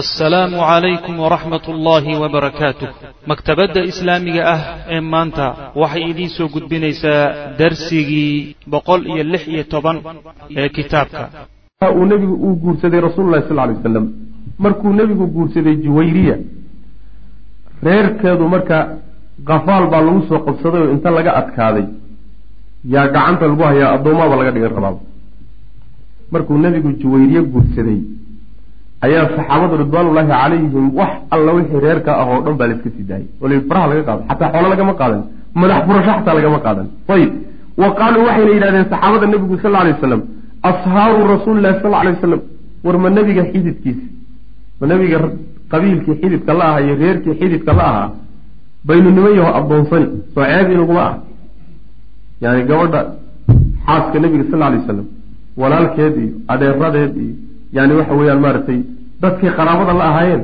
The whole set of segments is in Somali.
assalaamu calaykum waraxmat ullaahi wabarakaatuh maktabadda islaamiga ah ee maanta waxay idiin soo gudbinaysaa darsigii boqol iyo lix iyo toban ee kitaabka. Uu nebigu uu guursaday rasuululahi sal lay wasalam markuu nebigu guursaday juwayriya reerkeedu marka kafaal baa lagu soo qabsaday oo inta laga adkaaday. Yaa gacanta lagu hayaa addoomaaba laga dhigan rabaaba markuu nebigu juwayriye guursaday ayaa saxaabadu ridwaanullaahi calayhim wax alla wixii reerka ah oo dhan baa la iska sii daayay. La faraha laga qaado xataa xoolo lagama qaadan madax furasho xataa lagama qaadan. Ayib wa qaaluu waxayna yidhahdeen saxaabada nebigu sal alay waslam ashaaru rasuulilahi sal alay wasalam war ma nebiga xididkiisa ma nebiga qabiilkii xididka la ahaa iyo reerkii xididka la ahaa baynu niman yaho addoonsani soo ceeb inaguma ah yani gabadha xaaska nebiga sal alay wasalam walaalkeed iyo adeeradeed iyo yani waxa weeyaan maaragtay dadkii qaraabada la ahaayeen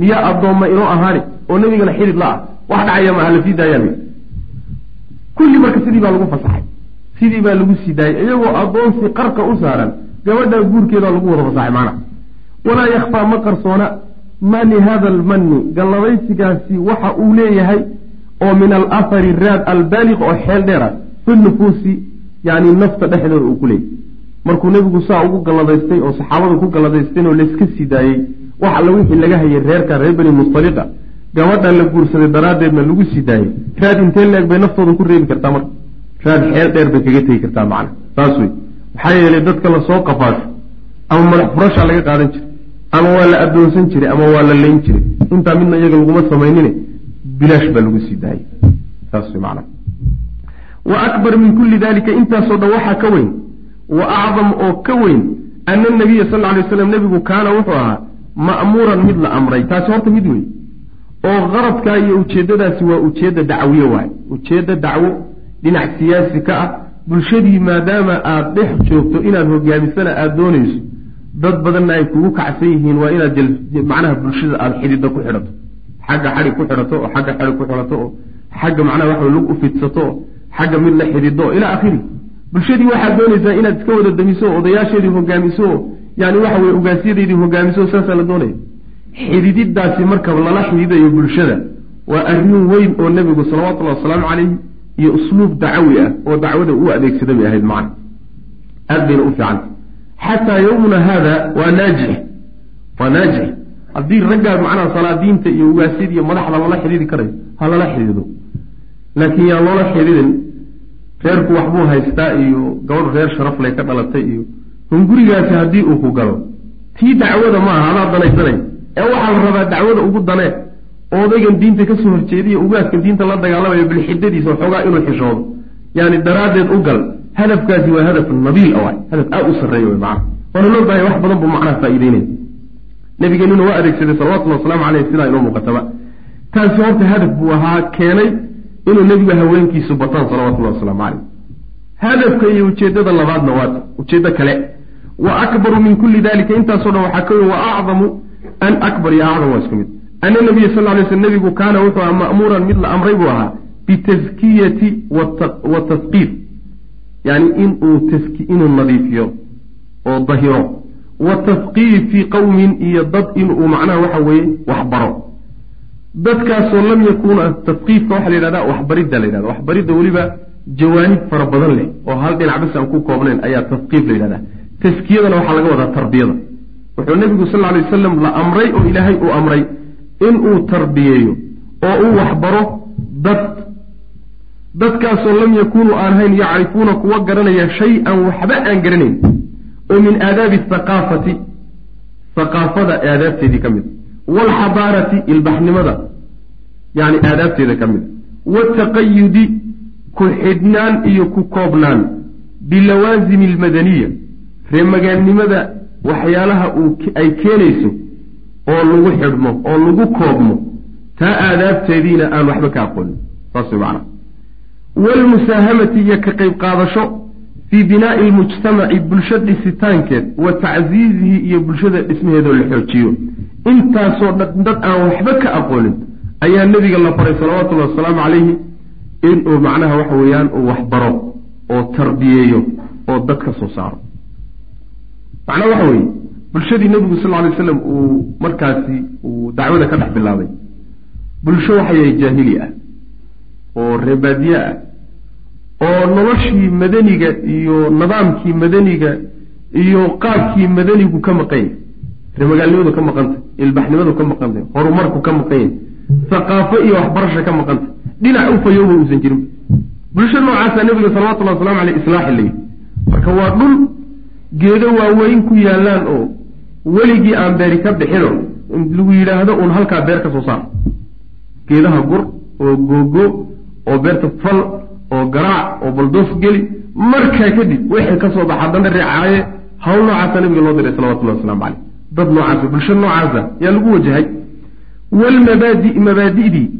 miyaa addoomma inoo ahaani oo nebigana xidid la ah wax dhacaya maaha la sii daayaa kulli marka sidii baa lagu fasaxay. Sidii baa lagu sii daayay iyagoo addoonsi qarka u saaran gabadhaa guurkeeda lagu wada fasaxay maana walaa yakhfaa ma qarsoona ma lihada almanni gallabaysigaasi waxa uu leeyahay oo min alahari raad albaaliq oo xeel dheera fi nufuusi yani nafta dhexdooda uu ku leeyahy markuu nebigu saa ugu galladaystay oo saxaabadu ku galladaysteen oo layska sii daayey wax alla wixii laga hayay reerka reer bani mustaliqa. Gabadhan la guursaday daraaddeedna lagu sii daayey raad intee leeg bay naftooda ku reebi kartaa marka? Raad xeel dheer bay kaga tegi kartaa macna. Saas wey maxaa yeelay dadka la soo qafaasho ama madax furashaa laga qaadan jiray ama waa la addoonsan jiray ama waa la layn jiray intaa midna iyaga laguma samaynine bilaash baa lagu sii daayey saas wey macna. Wa akbar min kulli dalika intaasoo dhan waxaa ka weyn wa acdam oo ka weyn ana nabiya sal ly waslam nebigu kaana wuxuu ahaa ma'muuran mid la amray. Taasi horta mid wey oo qaradkaa iyo ujeeddadaasi waa ujeedda dacwiye waay ujeedda dacwo dhinac siyaasi ka ah. Bulshadii maadaama aada dhex joogto inaad hogaamisana aada doonayso dad badanna ay kugu kacsan yihiin waa inaad macnaha bulshada aada xidida ku xidhato. Xagga xadhig ku xidhato oo xagga xadhig ku xidhato oo xagga macnaha waxa lug u fidsato oo xagga mid la xidido ilaa akhiri bulshadii waxaad doonaysaa inaad iska wada damiso odayaasheedii hogaamiso yani waxa weye ugaasyadeedii hogaamiso saasaa la doonaya xidididaasi marka lala xididayo bulshada. Waa arrin weyn oo nebigu salawatullahi wasalaamu calayh iyo usluub dacawi ah oo dacwada u adeegsada bay ahayd macna. Aad bayna u fiicanta xataa yowmuna haada waa naajix. Waa naajix. Haddii raggaa macnaha salaadiinta iyo ugaasyada iyo madaxda lala xidhiidi karayo ha lala xidhiido laakiin yaan loola xidhiidin reerku waxbuu haystaa iyo gabadh reer sharafley ka dhalatay iyo hungurigaasi haddii uu ku galo tii dacwada maaha adaa danaysanay ee waxaa la rabaa dacwada ugu danee odaygan diinta ka soo horjeediya ugaaskan diinta la dagaalamayo bilxidadiisa waxoogaa inuu xishoodo yani daraaddeed u gal hadafkaasi waa hadaf nabiil a waay hadaf aada u sarreeya wy macana waana loo wax badan buu macnaha faa'iideynaya nabigeenuna waa adeegsaday salawatullhi wasalaamu caleyh sidaa inoo muuqataba taasi horta hadaf buu ahaa keenay inuu nebigu haweenkiisu bataan salawatullahi wasalaamu caleyh hadafka iyo ujeeddada labaadna waa ujeeddo kale. Wa akbaru min kulli dalika intaasoo dhan waxaa ka weyn wa acdamu an akbar iyo acdam waa isku mid. Ana nabiya sal lay sl nebigu kaana wuxuu aha ma'muuran mid la amray buu ahaa bitaskiyati wa tasqiif. Yani inuu inuu nadiifiyo oo dahiro. Wa tasqiifi qowmin iyo dad inuu macnaha waxa weeye waxbaro dadkaasoo lam yakuuna tasqiifka waxaa la yidhahda waxbaridda la yidhahda waxbaridda weliba jawaanib fara badan leh oo hal dhinac bas aan ku koobnayn ayaa tasqiif la yidhahda taskiyadana waxaa laga wadaa tarbiyada. Wuxuu nebigu sal lay wasalam la amray oo ilaahay uu amray inuu tarbiyeeyo oo uu waxbaro dad. Dadkaasoo lam yakunuu aan hayn yacrifuuna kuwa garanaya shay-an waxba aan garanayn oo min aadaabi thaqaafati. Thaqaafada aadaabteedii ka mid. Waalxadaarati ilbaxnimada yani aadaabteeda ka mid. Wataqayudi ku xidhnaan iyo ku koobnaan. Bilawaasimi almadaniya reemagaannimada waxyaalaha uu ay keenayso oo lagu xidhmo oo lagu koobmo. Taa aadaabteediina aan waxba ka aqoonin saas macana waalmusaahamati iyo ka qayb qaadasho fii binaa'i almujtamaci bulsho dhisitaankeed wa tacsiizihi iyo bulshada dhismaheedoo la xoojiyo. Intaasoo dad aan waxba ka aqoonin ayaa nebiga la faray salawatullahi wasalaamu calayhi inuu macnaha waxa weeyaan uu waxbaro oo tarbiyeeyo oo dad ka soo saaro. Macnaha waxa weeye bulshadii nebigu sal alay slam uu markaasi uu dacwada ka dhex bilaabay. Bulsho waxay jaahili ah oo reebaadiye ah oo noloshii madaniga iyo nidaamkii madaniga iyo qaabkii madanigu ka maqan yahy reemagaalnimadu ka maqantay ilbaxnimadu ka maqantay horumarku ka maqan yahy haqaafo iyo waxbarasha ka maqantay dhinac u fayooba uusan jirin. Bulsho noocaasa nebiga salawatullhi waslamu aleyh islaaxi layihi marka waa dhul geedo waaweyn ku yaalaan oo weligii aan beeri ka bixino lagu yidhaahdo uun halkaa beer ka soo saar. Geedaha gur oo googo oo beerta fal oo garaac oo baldoos geli markaa kadib wixii ka soo baxa dana reecaaye hawl noocaasa nabiga loo diray salawatullahi waslamu caleyh dad noocaasa bulsho noocaasa yaa lagu wajahay wlmabaadi mabaadidii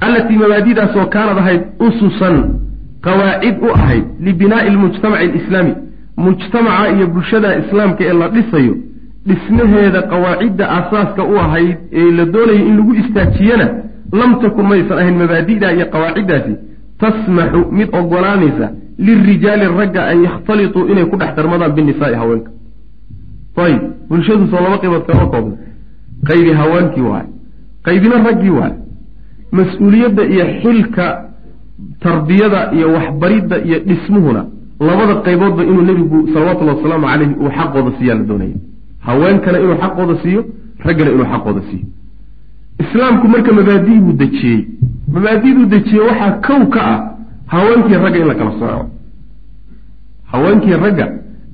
allatii mabaadidaasoo kaanad ahayd ususan qawaacid u ahayd libinaai lmujtamaci alislaami mujtamaca iyo bulshada islaamka ee la dhisayo dhismaheeda qawaacidda asaaska u ahayd ee la doonayay in lagu istaajiyana lam takun maysan ahayn mabaadi'da iyo qawaaciddaasi tasmaxu mid ogolaanaysa lirijaali ragga an yakhtalituu inay ku dhex darmadaan binisaai haweenka ayib bulshadu soo laba qaybood kama koobna qaybi haweenkii waay qaybina raggii waay. Mas'uuliyadda iyo xilka tarbiyada iyo waxbaridda iyo dhismuhuna labada qayboodba inuu nebigu salawatullahi wasalaamu caleyhi uu xaqooda siiyaa la doonaya haweenkana inuu xaqooda siiyo raggana inuu xaqooda siiyo. Islaamku marka mabaadi'buu dejiyey. Mabaadiduu dejiyey waxaa kow ka ah haweenkii ragga in la kala sooco. Haweenkii ragga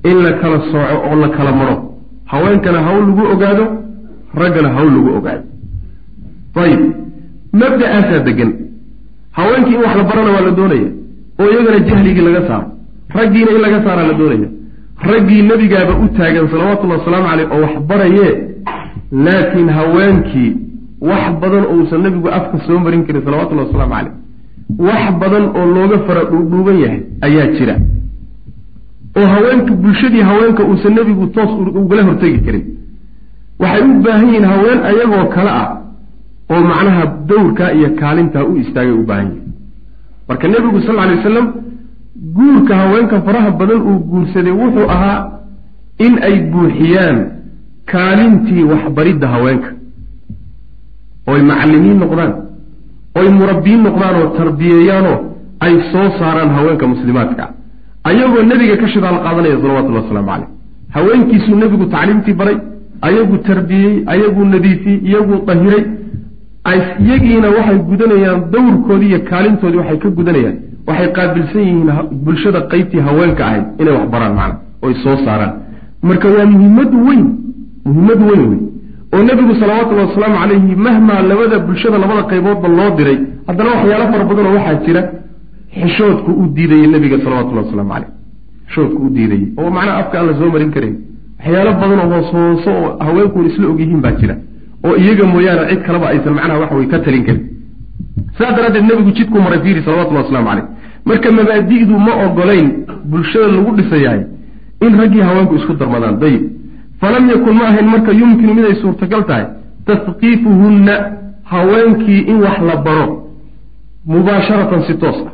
in la kala sooco oo la kala maro. Haweenkana hawl lagu ogaado raggana hawl lagu ogaado. Ayib mabda'aasaa degan haweenkii in wax la barana waa la doonaya oo iyagana jahligii laga saaro raggiina in laga saaraa la doonaya. Raggii nebigaaba u taagan salawatullahi wasalaamu caleyh oo wax barayee laakiin haweenkii wax badan ousan nebigu afka soo marin karin salawatullahi wasalaamu caleyh wax badan oo looga fara dhuudhuuban yahay ayaa jira. Oo haweenka bulshadii haweenka uusan nebigu toos ugala hortegi karin waxay u baahan yihiin haween ayagoo kale ah oo macnaha dowrkaa iyo kaalintaa u istaagay u baahan yihiin marka nebigu sal lla alay wasalam guurka haweenka faraha badan uu guursaday wuxuu ahaa in ay buuxiyaan kaalintii waxbaridda haweenka. Oy macallimiin noqdaan oy noqdaan oo tarbiyeeyaanoo ay soo saaraan haweenka muslimaadka. Ayagoo nebiga ka shidaal qaadanaya salawatullahi wasalaamu caleyh haweenkiisuu nebigu tacliimtii baray ayaguu tarbiyey ayaguu nadiifiyey iyaguu dahiray iyagiina waxay gudanayaan dowrkoodii iyo kaalintoodii waxay ka gudanayaan. Waxay qaabilsan yihiin bulshada qeybtii haweenka ahayd inay wax baraan macna oy soo saaraan. Marka waa muhimmad weyn muhimmad weyn wey oo nebigu salawatullahi wasalaamu calayhi mahmaa labada bulshada labada qayboodba loo diray haddana waxyaalo fara badanoo waxaa jira xishoodku u diidayey nebiga salawatullahi wasalaamu caleyh xishoodku u diidayey oo macnaha afka aan la soo marin karayn waxyaalo badanoo hoos hooso oo haweenkuun isla ogyihiin baa jira. Oo iyaga mooyaane cid kaleba aysan macnaha waxa wey ka talin karin. Saas daraaddeed nebigu jidkuu maray fiiri salawatullahi waslamu caleyh marka mabaadi'du ma ogolayn bulshada lagu dhisayahay in raggii haweenku isku darmadaan. Dayib. Falam yakun ma ahayn marka yumkinu miday suurtagal tahay tasqiifuhunna haweenkii in wax la baro mubaasharatan si toos ah.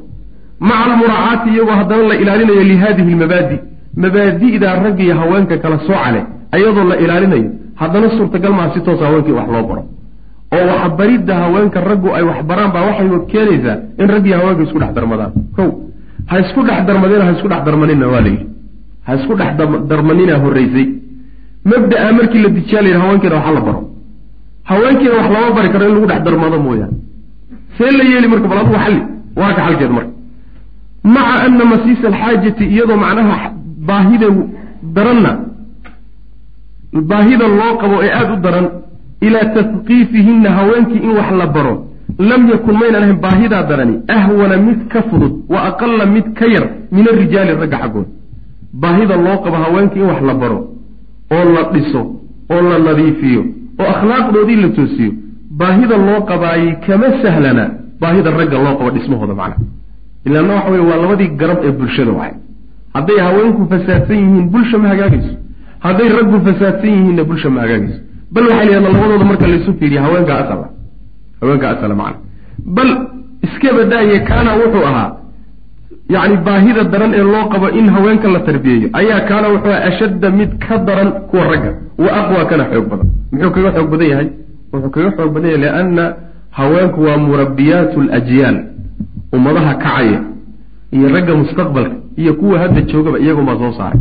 Maca almuraacaati iyagoo haddana la ilaalinayo lihadihi lmabaadi mabaadi'daa raggiiyo haweenka kala soocale ayadoo la ilaalinayo haddana suurtagal maa si toosa haweenkii wax loo baro. Oo waxbaridda haweenka raggu ay waxbaraan baa waxay keenaysaa in raggiiyo haweenka isku dhex darmadaan. Kow ha isku dhex darmadina ha isku dhex darmanina waa layidhi ha isku dhex darmanina horreysay. Mabda'a markii la dijiyaa la yidhi haweenkiina waxa la baro. Haweenkiina wax lama bari karo in lagu dhex darmado mooyaane. See la yeeli marka bal adugu xalli waa ka xalkeed marka. Maca ana masiisa alxaajati iyadoo macnaha baahida daranna baahida loo qabo ee aada u daran ilaa tasqiifihinna haweenkii in wax la baro. Lam yakun maynan ahayn baahidaa darani ahwana mid ka fudud wa aqala mid ka yar min arijaali ragga xaggood. Baahida loo qabo haweenkii in wax la baro oo la dhiso oo la nadiifiyo oo akhlaaqdoodii la toosiyo baahida loo qabaayey kama sahlana baahida ragga loo qabo dhismahooda macnaha ilaana waxa weye waa labadii garab ee bulshada waay hadday haweenku fasaadsan yihiin bulsha ma hagaagayso. Hadday raggu fasaadsan yihiinna bulsha ma hagaagayso. Bal waxay leedaha labadooda marka laysu fiiriya haweenka asala haweenka asala macna. Bal iska badaaye kaana wuxuu ahaa yacni baahida daran ee loo qabo in haweenka la tarbiyeeyo. Ayaa kaana wuxuu ashadda mid ka daran kuwa ragga. Wa aqwa kana xoog badan. Muxuu kaga xoog badan yahay? Wuxuu kaga xoog badan yahay lianna haweenku waa murabbiyaatu alajyaal ummadaha kacaya iyo ragga mustaqbalka iyo kuwa hadda joogaba iyagumaa soo saaray.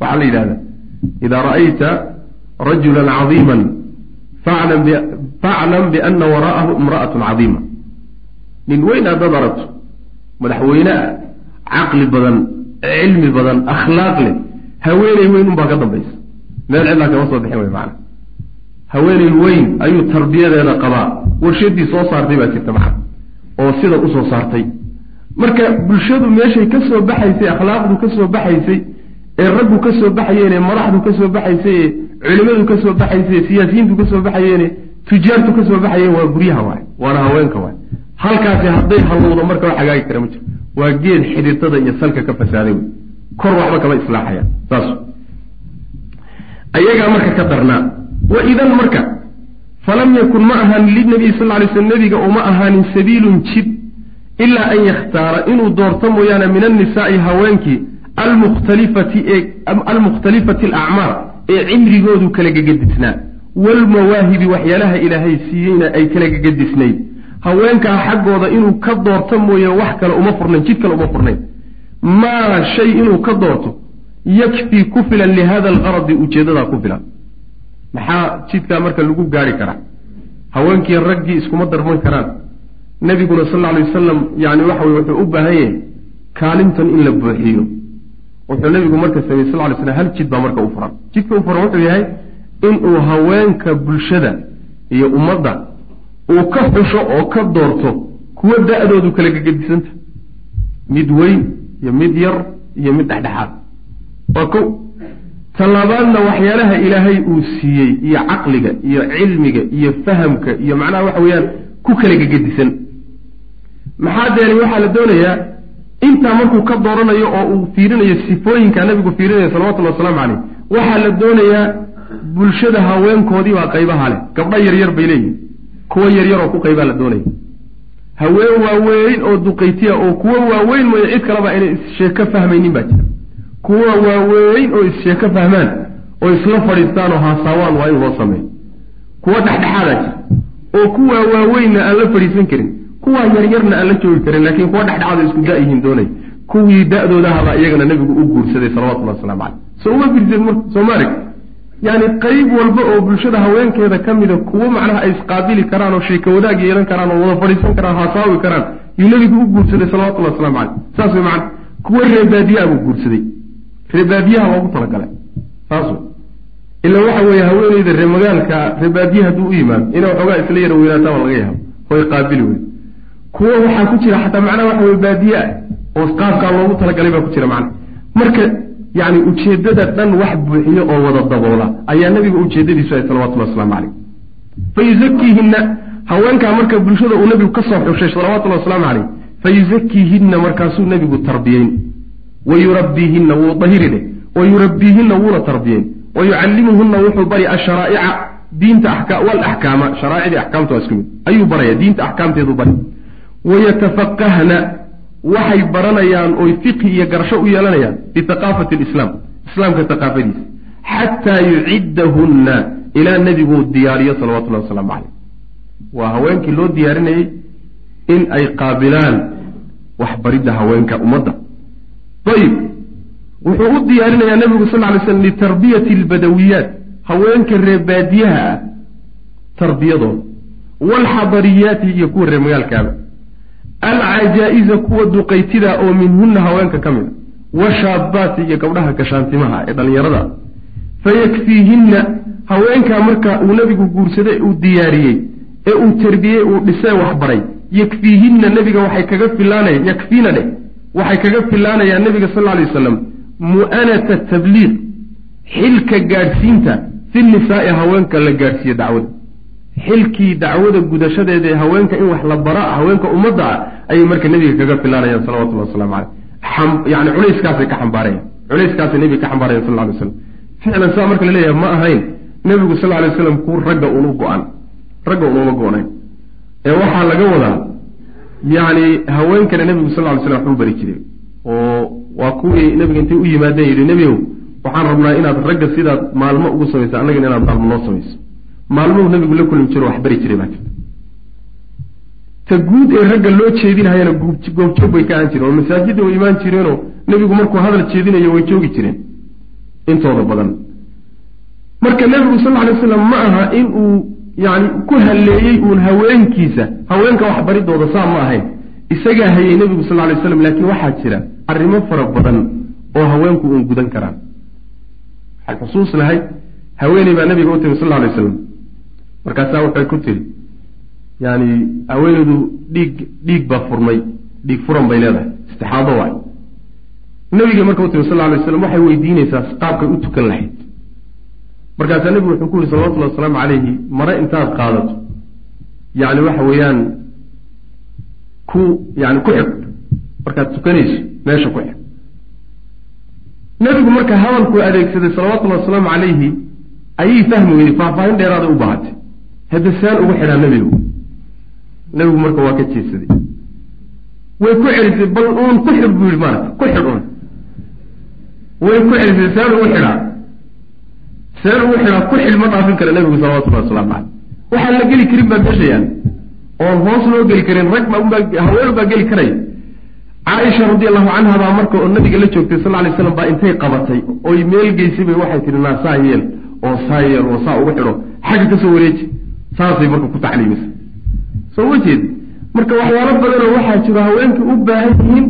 Waxaa la yidhahda idaa ra'ayta rajulan cadiiman faclam biana waraa'ahu imra'atun cadiima. Nin weyn haddaad aragto madaxweyne ah caqli badan cilmi badan akhlaaq leh haweeney weyn unbaa ka dambaysa. Meel cidlaa kama soo bixin wey maana haweeney weyn ayuu tarbiyadeeda qabaa. Warshadii soo saartay baa jirta macna. Oo sida u soo saartay marka bulshadu meeshay ka soo baxaysay akhlaaqdu ka soo baxaysay ee raggu ka soo baxayeen ee madaxdu ka soo baxaysay ee culimadu ka soo baxaysay siyaasiyiintu ka soo baxayeene tujaartu ka soo baxayeen waa guryaha waay waana haweenka waay. Halkaasi hadday halowdo marka wax hagaagi kara ma jiro. Waa geed xididada iyo salka ka fasaaday wey kor waxba kama islaaxayaan saas. Ayagaa marka ka darnaa wa idan marka falam yakun ma ahaanin linabiy sal ly sl nebiga uma ahaanin sabiilun jid ilaa an yakhtaara inuu doorto mooyaane min annisaai haweenkii almukhtalifati ee almukhtalifati alacmaar ee cimrigoodu kala gegadisnaa waalmawaahibi waxyaalaha ilaahay siiyeyna ay kala gegadisnayd haweenkaa xaggooda inuu ka doorto mooye wax kale uma furnayn jid kale uma furnayn maa shay inuu ka doorto yakfii ku filan lihada algaradi ujeeddadaa ku filan maxaa jidkaa marka lagu gaari karaa haweenkii raggii iskuma darman karaan nebiguna sal lla alay wasalam yani waxa weye wuxuu u baahan yahay kaalintan in la buuxiyo. Wuxuu nebigu marka sameeyey sal ly slam hal jid baa marka u furan. Jidka u furan wuxuu yahay inuu haweenka bulshada iyo ummadda uu ka xusho oo ka doorto kuwa da-doodu kala gegedisanta. Mid weyn iyo mid yar iyo mid dhexdhexaad. Waa ko talabaadna waxyaalaha ilaahay uu siiyey iyo caqliga iyo cilmiga iyo fahamka iyo macnaha waxa weeyaan ku kala gegedisan maxaa deelay waxaa la doonayaa intaa markuu ka dooranayo oo uu fiirinayo sifooyinka nabigu fiirinayo salawatullhi wasalaamu caleyh waxaa la doonayaa bulshada haweenkoodii baa qaybaha leh. Gabdho yaryar bay leeyihiin kuwo yaryar oo ku qaybaa la doonaya. Haween waaweyn oo duqaytiya oo kuwo waaweyn mooye cid kaleba inay issheeko fahmaynin baa jira. Kuwa waaweyn oo issheeko fahmaan oo isla fadhiistaan oo haasaawaan waa in loo sameeyo. Kuwo dhexdhexaadaa jira. Oo kuwaa waaweynna aan la fadhiisan karin kuwaa yaryarna aan la joogi karin laakiin kuwa dhexdhexaada isku da-yihiin doonay. Kuwii da-doodahabaa iyagana nabigu u guursaday salawatullahi waslamu caleyh soo uma fiirseed marka soomaaliga yani qayb walba oo bulshada haweenkeeda ka mida kuwo macnaha ay isqaabili karaan oo sheeko wadaag yeelan karaan oo wada fadhiisan karaan haasaawi karaan yuu nabigu u guursaday salawatullahi waslamu caleyh saas way macana kuwo reebaadiyaa buu guursaday. Reebaadiyaha loogu talagalay. Saas ila waxa weeye haweeneyda ree magaalka reebaadiya hadduu u yimaado inay waxoogaa isla yara weynaataaba laga yaabo oy qaabili wey kuwo waxaa ku jira xataa macnaha waxa weye baadiye ah oo qaabkaa loogu talagalay baa ku jira macna marka yani ujeedada dhan wax buuxiyo oo wada daboola ayaa nabiga ujeedadiisu ahay salawatullahi waslamu caleyh fayuzakiihinna haweenkaa marka bulshada uu nabigu ka soo xushay salawatullahi wasalaamu caleyh fayuzakiihinna markaasuu nabigu tarbiyeyn. Wayurabbiihinna wuu dahiri dheh wayurabbiihinna wuuna tarbiyeyn. Wayucallimuhunna wuxuu bari asharaa'ica diinta walaxkaama sharaa'icdii axkaamta waa isku mid. Ayuu baraya diinta axkaamteedu bari wayatafaqahna waxay baranayaan oy fiqhi iyo garasho u yeelanayaan biaqaafati lislaam islaamka aqaafadiisa xataa yuciddahunna ilaa nebiguu diyaariyo salawatullahi wasalaamu caleyh waa haweenkii loo diyaarinayey in ay qaabilaan waxbaridda haweenka ummadda ayib wuxuu u diyaarinayaa nebigu sal ly slm litarbiyati albadawiyaat haweenka reer baadiyaha ah tarbiyadooda waalxadariyaati iyo kuwa reer magaalkaaba alcajaa-iza kuwa duqaytida oo minhunna haweenka ka mid a washaabaati iyo gabdhaha gashaantimaha ee dhallinyarada fayakfiihinna haweenkaa marka uu nebigu guursaday uu diyaariyey ee uu tarbiyey uu dhisee waxbaray yakfiihinna nebiga waxay kaga filaanaya yakfiina dheh waxay kaga filaanayaan nebiga sal alay wasalam mu'anata tabliiq xilka gaadhsiinta fi nisaa'i haweenka la gaadhsiiyo dacwada xilkii dacwada gudashadeeda ee haweenka in wax la bara haweenka ummadda ah ayay marka nebiga kaga filaanayaan salawatullahi waslamu caleyh yani culayskaasay ka xambaarayan culayskaasay nebiga ka xambaarayan sal lay slam ficlan saa marka la leeyahay ma ahayn nebigu sal lay slam ku ragga unu go-an ragga unuma go-nayn ee waxaa laga wadaa yani haweenkana nebigu sal ly slam waxbuu bari jiray. Oo waa kuwii nabiga intay u yimaadeen yidhi nebigow waxaan rabnaa inaad ragga sidaad maalmo ugu samayso annagana inaad maalmo noo samayso maalmuhu nabigu la kulmi jiro wax bari jiray baa ta guud ee ragga loo jeedinhayana goobjoog bay ka ahaan jireen oo masaajidda way imaan jireenoo nebigu markuu hadal jeedinayo way joogi jireen intooda badan. Marka nebigu sal alay slam ma aha in uu yani ku halleeyey uun haweenkiisa haweenka waxbaridooda saa ma ahayn. Isagaa hayay nebigu sal lay slam laakiin waxaa jira arrimo fara badan oo haweenku uun gudan karaan. Waxay xusuus lahayd haweeney baa nabiga u timi sal lay slam markaasaa waxay ku tiri yani haweeneydu dhiig dhiig baa furmay dhiig furan bay leedahay istixaado waay. Nabiga marka u timi sal lay slam waxay weydiinaysaa qaabkay u tukan lahayd. Markaasaa nebigu wuxuu ku yihi salawatullahi wasalaamu calayhi mare intaad qaadato. Yani waxa weeyaan ku yani ku xidh markaad tukanayso meesha ku xidh nebigu marka hadalkuu adeegsaday salawatullahi wasalaamu calayhi ayay fahmi weyday faahfaahin dheeraaday u baahatay hadda saan ugu xidhaa nebigu. Nebigu marka waa ka jeesaday. Way ku celisay bal uun ku xidh buu yihi maarata ku xidh un way ku celisay saan ugu xidhaa. Saan ugu xidhaa ku xidh ma dhaafin kara nebigu salawatullahi wasalaamu caleyh waxaan la geli karin baa meesha yaal oon hoos loo geli karin rag baa haween baa geli karaya caaisha radi allahu canha baa marka oo nabiga la joogtay sal lay slam baa intay qabatay. Oy meel geysay bay waxay tihi naa saa yeel. Oo saa yeel oo saa ugu xidho. Xagga ka soo wareeji saasay marka ku tacliimisa. Soo ma jeed? Marka waxyaalo badanoo waxaa jiro haweenkii u baahan yihiin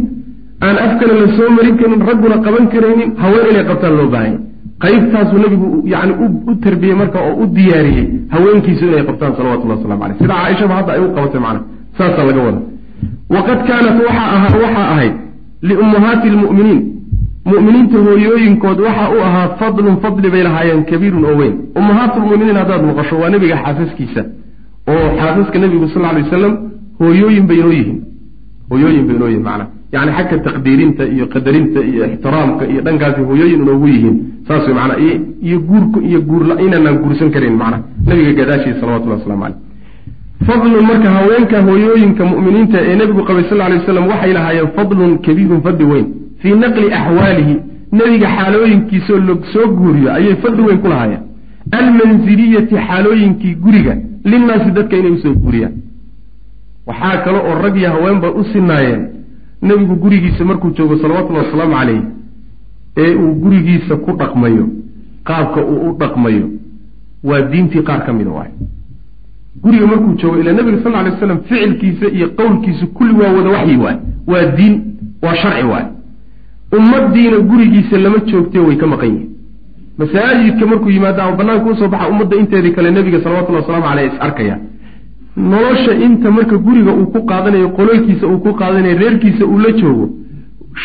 aan afkana la soo marin karin ragguna qaban karaynin haween inay qabtaan loo baahanya qaybtaasuu nabigu yani u tarbiyey marka oo u diyaariyey haweenkiisu inay qabtaan salawatullah waslamu aleyh sida caaishaba hadda ay u qabatay macna saasaa laga wada waqad kaanat waxaa ahayd liummahaati lmu'miniin mu'miniinta hooyooyinkood waxa u ahaa fadlun fadli bay lahaayeen kabiirun oo weyn. Ummahaatulmuminiin haddaad maqasho waa nebiga xaasaskiisa oo xaasaska nebigu sal lay wasalam hooyooyin bay inoo yihiin. Hooyooyin bay inoo yihiin macna. Yani xagga taqdiirinta iyo qadarinta iyo ixtiraamka iyo dhankaasi hooyooyin inoogu yihiin. Saas mana iyo guurka iyo guurla inaanaan guursan karin macna. Nabiga gadaashiisa salawatullah waslamu caleyh fadlun marka haweenka hooyooyinka mu'miniinta ee nebigu qabay sal lay waslam waxay lahaayeen fadlun kabiirun fadli weyn fii naqli axwaalihi nebiga xaalooyinkiisoo la soo guuriyo ayay fadli weyn ku lahaayeen. Almansiliyati xaalooyinkii guriga linnaasi dadka inay u soo guuriyaan. Waxaa kale oo rag iyo haweenba u sinaayeen nebigu gurigiisa markuu joogo salawatullahi wasalaamu calayh ee uu gurigiisa ku dhaqmayo qaabka uu u dhaqmayo. Waa diintii qaar ka mida waay guriga markuu joogo ilaa nebiga sal lay slam ficilkiisa iyo qowlkiisa kulli waa wada waxyi waay waa diin waa sharci waay ummadiina gurigiisa lama joogte way ka maqan yihiin masaajidka markuu yimaado ama banaanka u soo baxa ummadda inteedii kale nebiga salawatullahi waslamu caleyh is arkaya. Nolosha inta marka guriga uu ku qaadanayo qololkiisa uu ku qaadanayo reerkiisa uu la joogo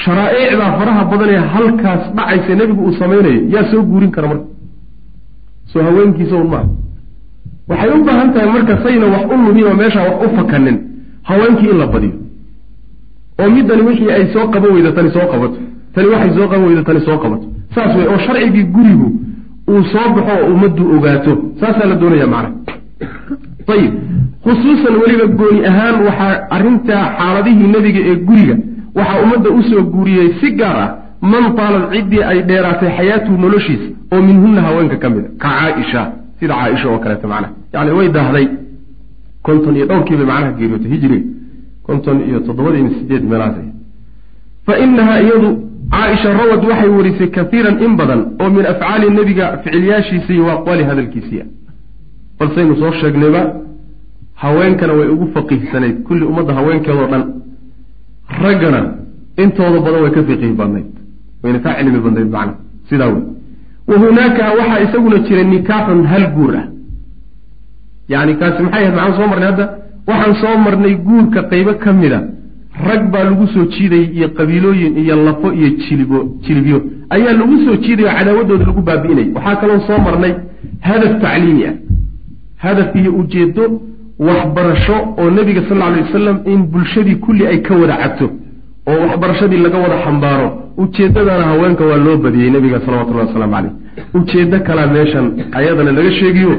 sharaaicdaa faraha badan ee halkaas dhacaysa nebigu uu samaynayo. Yaa soo guurin kara marka. Soo haweenkiisa un maaha waxay u baahan tahay marka sayna wax u lumin oo meeshaa wax u fakanin haweenkii in la badiyo. Oo middani wixii ay soo qaban weydo tani soo qabato tani waxay soo qaban weydo tani soo qabato saas wey oo sharcigii gurigu uu soo baxo oo ummaddu ogaato. Saasaa la doonaya macnaha. Ayib khusuusan weliba gooni ahaan waxaa arrintaa xaaladihii nebiga ee guriga waxaa ummadda u soo guuriyey si gaar ah man taalad ciddii ay dheeraatay xayaatuhu noloshiisa oo minhunna haweenka ka mid a ka caaisha. Sida caaisha oo kaleeto macnaha. Yani way daahday. Konton iyo dhowrkiibay macnaha geeriyootay hijriga konton iyo toddobada iyo sideed meelahaas fa inahaa iyadu caaisha rawad waxay warisay kaiiran in badan oo min afcaali nebiga ficilyaashiisa iyo aqwaali hadalkiisiia balsaynu soo sheegnayba haweenkana way ugu faqiihsanayd kulli ummadda haweenkeedoo dhan raggana intooda badan way ka fiqiih badnayd. Wayna ka cilmi badnayd macna. Sidaa wey wa hunaaka waxaa isaguna jira nikaaxun hal guur ah. Yani kaasi maxay ahayd? Maxaan soo marnay hadda? Waxaan soo marnay guurka qaybo ka mida rag baa lagu soo jiidayay iyo qabiilooyin iyo lafo iyo jilibo jilibyo. Ayaa lagu soo jiidaya oo cadaawadooda lagu baabi'inay. Waxaa kaloo soo marnay hadaf tacliimi ah. Hadaf iyo ujeedo waxbarasho oo nebiga sal lla alay wasalam in bulshadii kulli ay ka wada cabto oo waxbarashadii laga wada xambaaro. Ujeeddadana haweenka waa loo badiyey nebiga salawatullahi wasalaamu caleyh ujeeddo kalaa meeshan ayadana laga sheegiyo.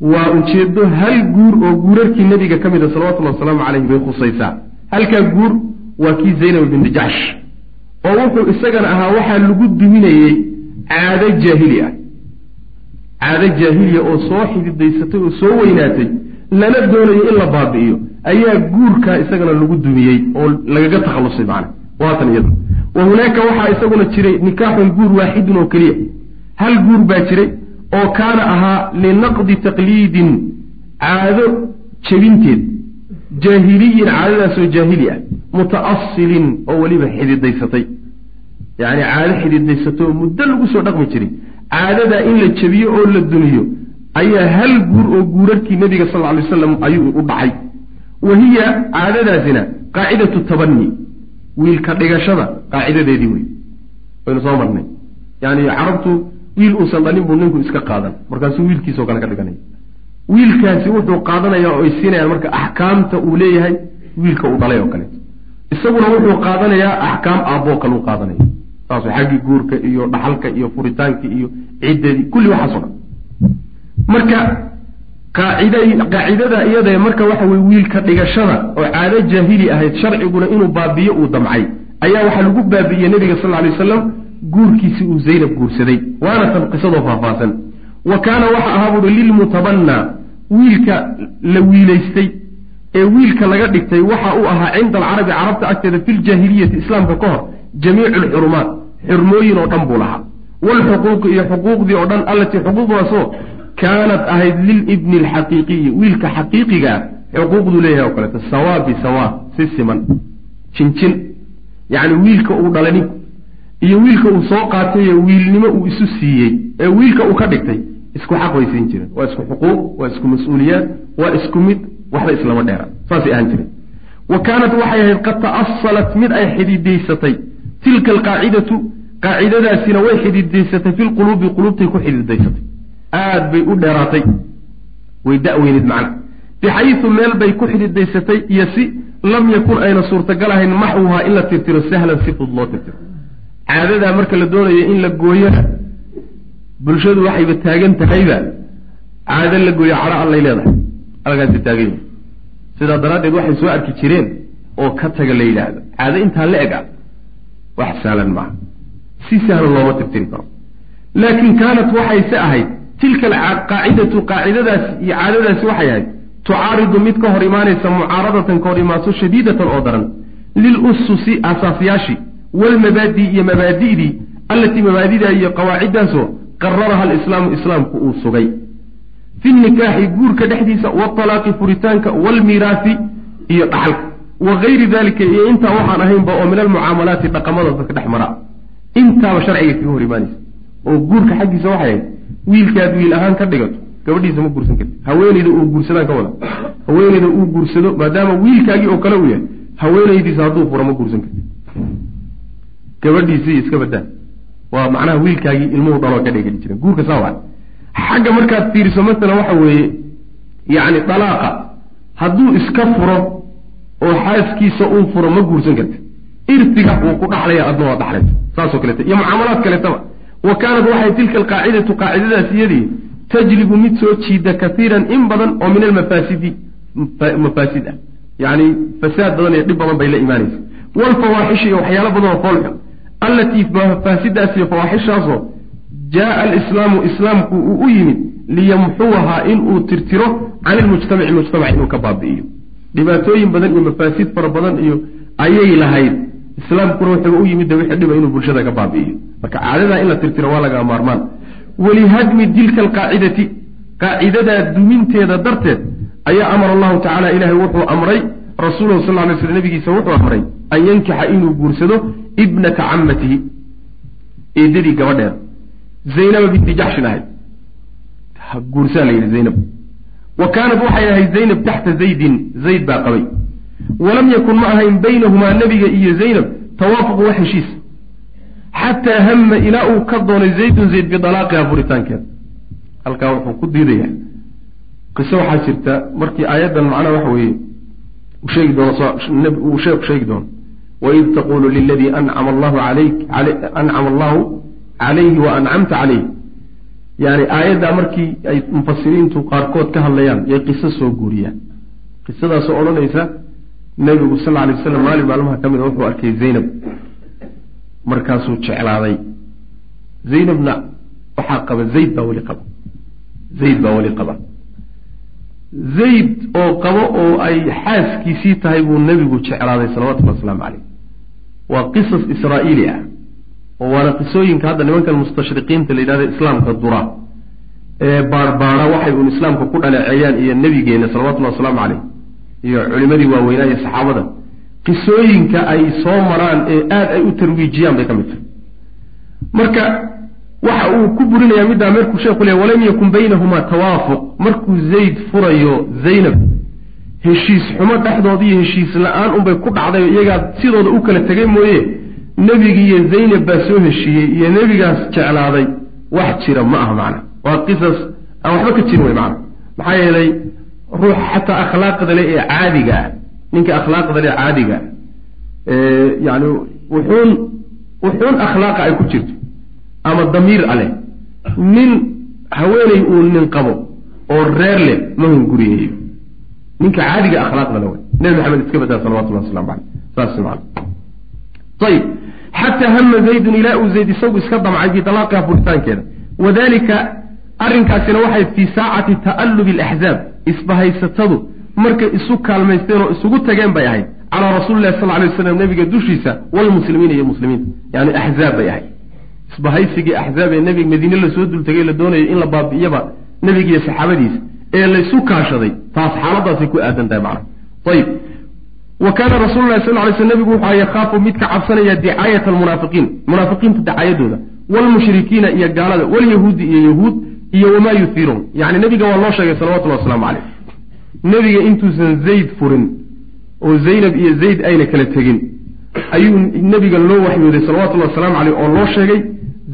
Waa ujeeddo hal guur oo guurarkii nebiga ka mid a salawatullahi wasalaamu caleyh bay khusaysaa halkaa guur waa kii zaynab binti jaxsh oo wuxuu isagana ahaa waxaa lagu duminayey caado jaahili ah. Caado jaahiliya oo soo xididaysatay oo soo weynaatay lana doonayo in la baabi'iyo ayaa guurkaa isagana lagu dumiyey oo lagaga takhallusay macana waatan iyada wa hunaaka waxaa isaguna jiray nikaaxun guur waaxidun oo keliya. Hal guur baa jiray oo kaana ahaa linaqdi taqliidin caado jebinteed jaahiliyin caadadaasoo jaahili ah muta'asilin oo weliba xididaysatay yacni caado xididaysatay oo muddo lagu soo dhaqmi jiray. Caadadaa in la jebiyo oo la dumiyo ayaa hal guur oo guurarkii nebiga sal lla alay wasalam ayuu u dhacay. Wa hiya caadadaasina qaacidatu tabani wiilka dhigashada qaacidadeedii wey waynu soo marnay. Yani carabtu wiil uusan dhalin buu ninku iska qaadan. Markaasuu wiilkiisao kale ka dhiganaya wiilkaasi wuxuu qaadanaya oo ay siinayaan marka axkaamta uu leeyahay wiilka uu dhalay oo kaleeto isaguna wuxuu qaadanayaa axkaam aabboo kale u qaadanaya saas xaggii guurka iyo dhaxalka iyo furitaankii iyo ciddadii kulli waxaaso dhan. Marka qaacid qaacidada iyada marka waxa weye wiilka dhigashada oo caado jaahili ahayd sharciguna inuu baabiyo uu damcay ayaa waxaa lagu baabi'iyey nabiga sal lla alay wasalam guurkiisii uu zaynab guursaday waana tan qisadoo faahfaahsan wa kaana waxa ahaa buuhi lilmutabannaa wiilka la wiilaystay. Ee wiilka laga dhigtay waxa uu ahaa cinda alcarabi carabta agteeda fi ljaahiliyati islaamka ka hor jamiicu alxurumaat xurmooyin oo dhan buu lahaa. Waalxuquuqi iyo xuquuqdii oo dhan allatii xuquuqdaasoo kaanat ahayd lilibni alxaqiiqiyi wiilka xaqiiqigaa xuquuqduu leeyahay oo kaleeto sawaa bisawaa si siman jinjin yacni wiilka uu dhalani iyo wiilka uu soo qaataye wiilnimo uu isu siiyey ee wiilka uu ka dhigtay isku xaq way siin jireen waa isku xuquuq waa isku mas'uuliyaad waa isku mid waxba islama dheera saasay ahaan jireen. Wa kaanat waxay ahayd qad ta'asalat mid ay xididaysatay tilka alqaacidatu qaacidadaasina way xididaysatay fi lquluubi quluubtay ku xididaysatay aad bay u dheeraatay way da-weyneed macna. Bixayisu meel bay ku xididaysatay iyo si lam yakun ayna suurtagal ahayn maxwuhaa in la tirtiro sahlan si fudud loo tirtiro. Caadadaa marka la doonayo in la gooyona bulshadu waxayba taagan tahayba caado la gooyo cadho allay leedahay. Halkaasi taagan yahay sidaa daraaddeed waxay soo arki jireen oo ka taga la yidhaahdo caado intaa la eg ah wax sahlan maaha. Si sahlan looma tirtiri karo. Laakiin kaanat waxayse ahayd tilka alqaacidatu qaacidadaasi iyo caadadaasi waxay ahayd tucaaridu mid ka hor imaanaysa mucaaradatan ka hor imaaso shadiidatan oo daran lilususi asaasyaashii walmabaadi iyo mabaadi'dii allatii mabaadida iyo qawaaciddaasoo qararaha alislaamu islaamku uu sugay. Fi nikaaxi guurka dhexdiisa waalaaqi furitaanka waalmiiraafi iyo dhaxalka. Wa gayri dalika iyo intaa waxaan ahaynba oo min almucaamalaati dhaqamada dadka dhex mara. Intaaba sharciga kaga hor imaanaysa oo guurka xaggiisa waxay ahayd wiilkaad wiil ahaan ka dhigato gabadhiisa ma guursan karti haweenayda uu guursadaan ka wada. Haweenayda uu guursado maadaama wiilkaagii oo kale uu yahay haweenaydiisa hadduu furo ma guursan karti gabadhiisii iska badaa waa macnaha wiilkaagii ilmuhu dhaloo ka dhegeli jiren guurka saa xagga markaad fiiriso masalan waxa weeye yacni dalaaqa hadduu iska furo oo xaaskiisa uu furo ma guursan karti irtiga wuu ku dhaxlaya adna waa dhaxlaysa. Saasoo kaleeta iyo mucaamalaad kaleetaba. Wa kaanat waxay tilka alqaacidatu qaacidadaas iyadii tajlibu mid soo jiida kaiiran in badan oo min almafaasidi mafaasid ah yacni fasaad badan iyo dhib badan bay la imaanaysa. Waalfawaaxishi iyo waxyaalo badan oo foolxun allatii mafaasidaas iyo fawaaxishaasoo jaaa alislaamu islaamku uu u yimid liyamxuwahaa inuu tirtiro can ilmujtamaci mujtamac inuu ka baabi'iyo dhibaatooyin badan iyo mafaasid fara badan iyo ayay lahayd islaamkuna wuxuuba u yimid wixii dhiba inuu bulshada ka baabi'iyo marka caadadaa in la tirtiro waa lagaa maarmaan walihadmi dilka alqaacidati qaacidadaa duminteeda darteed ayaa amara allahu tacala ilaahay wuxuu amray rasuulahu sal lay sl nabigiisa wuxuu amray an yankixa inuu guursado ibnata camatihi eedadii gabadheeda zaynaba binti jaxshin ahayd guursaa la yidhi zaynab. Wa kaanat waxay ahayd zaynab taxta zaydin. Zayd baa qabay. Walam yakun ma ahayn baynahumaa nebiga iyo zaynab tawaafuqu wax heshiis. Xataa hama ilaa uu ka doonay zaydun zayd bidalaaqiha furitaankeeda halkaa wuxuu ku diidayaa. Qiso waxaa jirta markii aayaddan macnaha waxa weeye uu sheegi doono uu sheeku sheegi doono waid taqulu liladii ancama allahu calayhi wa ancamta calayh yani aayaddaa markii ay mufasiriintu qaarkood ka hadlayaan yay qiso soo guuriyaan qisadaasoo odhanaysa nebigu sal alay waslam maalin maalmaha ka mid a wuxuu arkay zaynab markaasuu jeclaaday zaynabna waxaa qaba zayd baa weli qaba zayd baa weli qaba zayd oo qabo oo ay xaaskiisii tahay buu nebigu jeclaaday salawatullhi wasalaamu caleyh waa qisas israa'iili ah oo waana qisooyinka hadda nimankan mustashriqiinta la yidhahda islaamka dura. Ee baarbaara waxay uun islaamka ku dhaleeceeyaan iyo nebigeena salawatullahi wasalaamu caleyh iyo culimadii waaweynaa iyo saxaabada. Qisooyinka ay soo maraan ee aada ay u tarwiijiyaan bay ka mid tahay. Marka waxa uu ku burinayaa middaa markuu sheeku leey walam yakun baynahumaa tawaafuq. Markuu zayd furayo zaynab heshiis xumo dhexdooda iyo heshiis la'aan unbay ku dhacday iyagaa sidooda u kala tegay mooye. Nebigi iyo zaynab baa soo heshiiyey iyo nebigaas jeclaaday. Wax jira ma aha macna. Waa qisas aan waxba ka jirin wey macna. Maxaa yeelay ruux xataa akhlaaqda le ee caadiga ah ninka akhlaaqda le caadiga ah yani wuxuun wuxuun akhlaaqa ay ku jirto ama damiir aleh nin haweeney uu nin qabo oo reer leh ma hunguriyeeyo ninka caadiga akhlaaqda wey nebi maxamed iska badaa salawatullah waslamu aleyh saas man ayib xataa hama zaydun ilaa uu zayd isagu iska damcay bidalaaqiha furitaankeeda wadalika arrinkaasina waxay fii saacati ta'allubi alaxzaab isbahaysatadu markay isu kaalmaysteen oo isugu tageen bay ahayd. Calaa rasuuli lahi sal lay waslam nebiga dushiisa walmuslimiina iyo muslimiinta. Yani axzaab bay ahayd. Isbahaysigii axzaab ee nebiga madiine la soo dultagay la doonayay in la baabi'iyaba nebigiiyo saxaabadiisa ee laysu kaashaday taas xaaladaasay ku aadan tahay macna. Ayib wa kaana rasuulu lahi sal lay sl nebigu wuxuu yakhaafu mid ka cabsanaya dicaayata almunaafiqiin. Munaafiqiinta dacaayadooda waalmushrikiina iyo gaalada. Walyahuudi iyo yahuud iyo wamaa yuhiiruun yani nebiga waa loo sheegay salawatullahi wasalaamu caleyh nebiga intuusan zayd furin oo zaynab iyo zayd ayna kala tegin. Ayuu nebiga loo waxyooday salawatullahi wasalaamu caleyh oo loo sheegay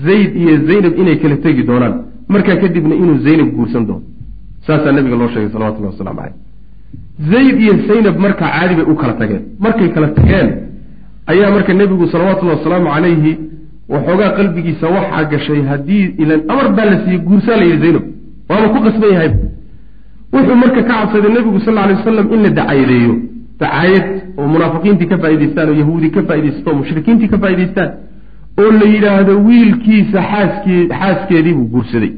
zayd iyo zaynab inay kala tegi doonaan. Markaa kadibna inuu zaynab guursan doono saasaa nebiga loo sheegay salawatullahi waslamu caleyh zayd iyo zaynab markaa caadi bay u kala tageen. Markay kala tageen ayaa marka nebigu salawatullahi wasalaamu calayhi waxoogaa qalbigiisa waxaa gashay haddii ilan amar baa la siiyey guursaa la yidhi zaynab. Waaba ku qasban yahay. Wuxuu marka ka cabsaday nebigu sal lla lay wasalam in la dacayadeeyo dacaayad oo munaafiqiintii ka faa'idaystaan oo yahuudi ka faa'idaystaan oo mushrikiintii ka faa'idaystaan oo la yidhaahdo wiilkiisa xaaskee xaaskeedii buu guursaday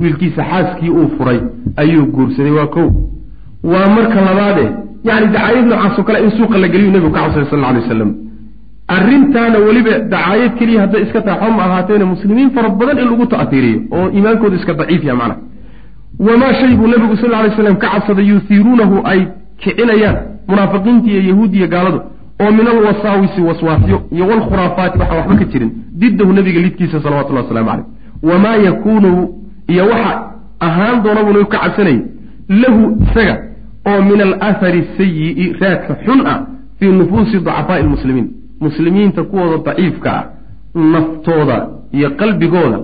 wiilkiisa xaaskii uu furay ayuu guursaday waa kow waa marka labaade yani dacaayad noocaasoo kale in suuqa la geliyu nebigu ka cabsaday sal alay wasalam arrintaana weliba dacaayad keliya hadday iska tahay xoma ahaateene muslimiin fara badan in lagu ta'hiiriyo oo iimaankoodu iska daciif yaha macna wamaa shay buu nebigu sal alay slam ka cabsaday yuhiiruunahu ay kicinayaan munaafiqiinta iyo yahuudi iyo gaaladu oo min alwasaawisi waswaasyo iyo walkhuraafaati waxaan waxba ka jirin didahu nebiga lidkiisa salawatullah waslamu caleyh wamaa yakuunu iyo waxa ahaan doona buu nebigu ka cabsanayay. Lahu isaga oo min alahari sayi'i raadka xun ah fii nufuusi ducafaai lmuslimiin muslimiinta kuwooda daciifka ah naftooda iyo qalbigooda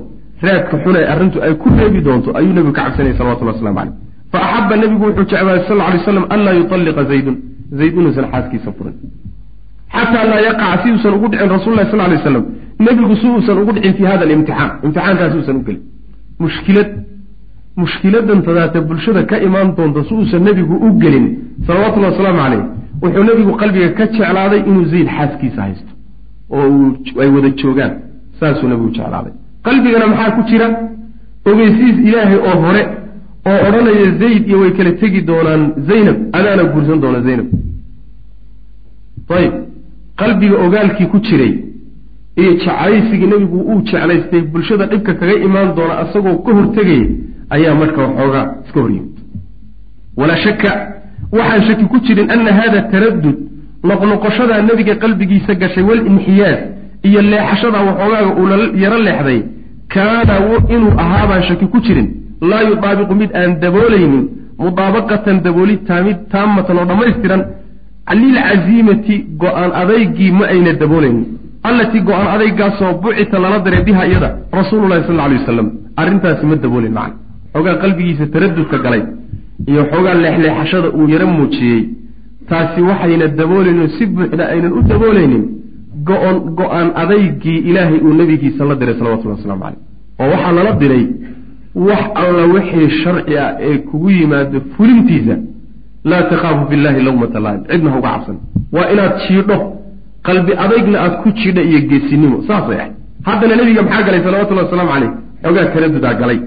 raadka xun ee arrintu ay ku reebi doonto ayuu nebigu ka cabsanayay salawatullah waslamu caleyh fa axaba nebigu wuxuu jeclaaday sal lay slam anlaa yutalliqa zaydun. Zayd inuusan xaaskiisa furin. Xataa laa yaqaca si uusan ugu dhicin rasul lah sal lay slam nebigu si uusan ugu dhicin fi hada alimtixaan. Imtixaankaasi uusan u gelin mushkilad mushkiladan tadaata bulshada ka imaan doonta si uusan nebigu u gelin salawatullahi wasalaamu caleyh wuxuu nebigu qalbiga ka jeclaaday inuu zayd xaaskiisa haysto oo ay wada joogaan saasuu nebigu jeclaaday. Qalbigana maxaa ku jira? Ogeysiis ilaahay oo hore oo odhanaya zayd iyo way kala tegi doonaan zaynab adaana guursan doona zaynab. Ayib qalbiga ogaalkii ku jiray iyo jeclaysigii nebigu uu jeclaystay bulshada dhibka kaga imaan doona asagoo ka hortegaya ayaa marka waxoogaa iska hor yimid walaa shaka waxaan shaki ku jirin ana hada taradud noqnoqoshadaa nebiga qalbigiisa gashay walinxiyaas iyo leexashada waxoogaaga uu yaro leexday kaana inuu ahaabaan shaki ku jirin. Laa yudaabiqu mid aan daboolaynin mudaabaqatan dabooli taamid taamatan oo dhammaystiran lilcaziimati go'aan adaygii ma ayna daboolaynin allatii go'aan adaygaasoo bucita lala diray biha iyada rasuululahi sal alay wasalam arrintaasi ma daboolin macna. Xoogaa qalbigiisa taradudka galay iyo xoogaa leexleexashada uu yaro muujiyey. Taasi waxayna daboolaynin si buuxda aynan u daboolaynin go-on go'aan adaygii ilaahay uu nebigiisa la diray salawatullahi waslamu caleyh oo waxaa lala diray wax alla wixii sharci ah ee kugu yimaado fulintiisa. Laa takhaafu billahi lawmata laa'im cidna ha uga cabsan. Waa inaad jiidho qalbi adaygna aad ku jidha iyo geesinimo saasay ahayd. Haddana nebiga maxaa galay salawatullahi wasalaamu caleyh xoogaa taradudaa galay.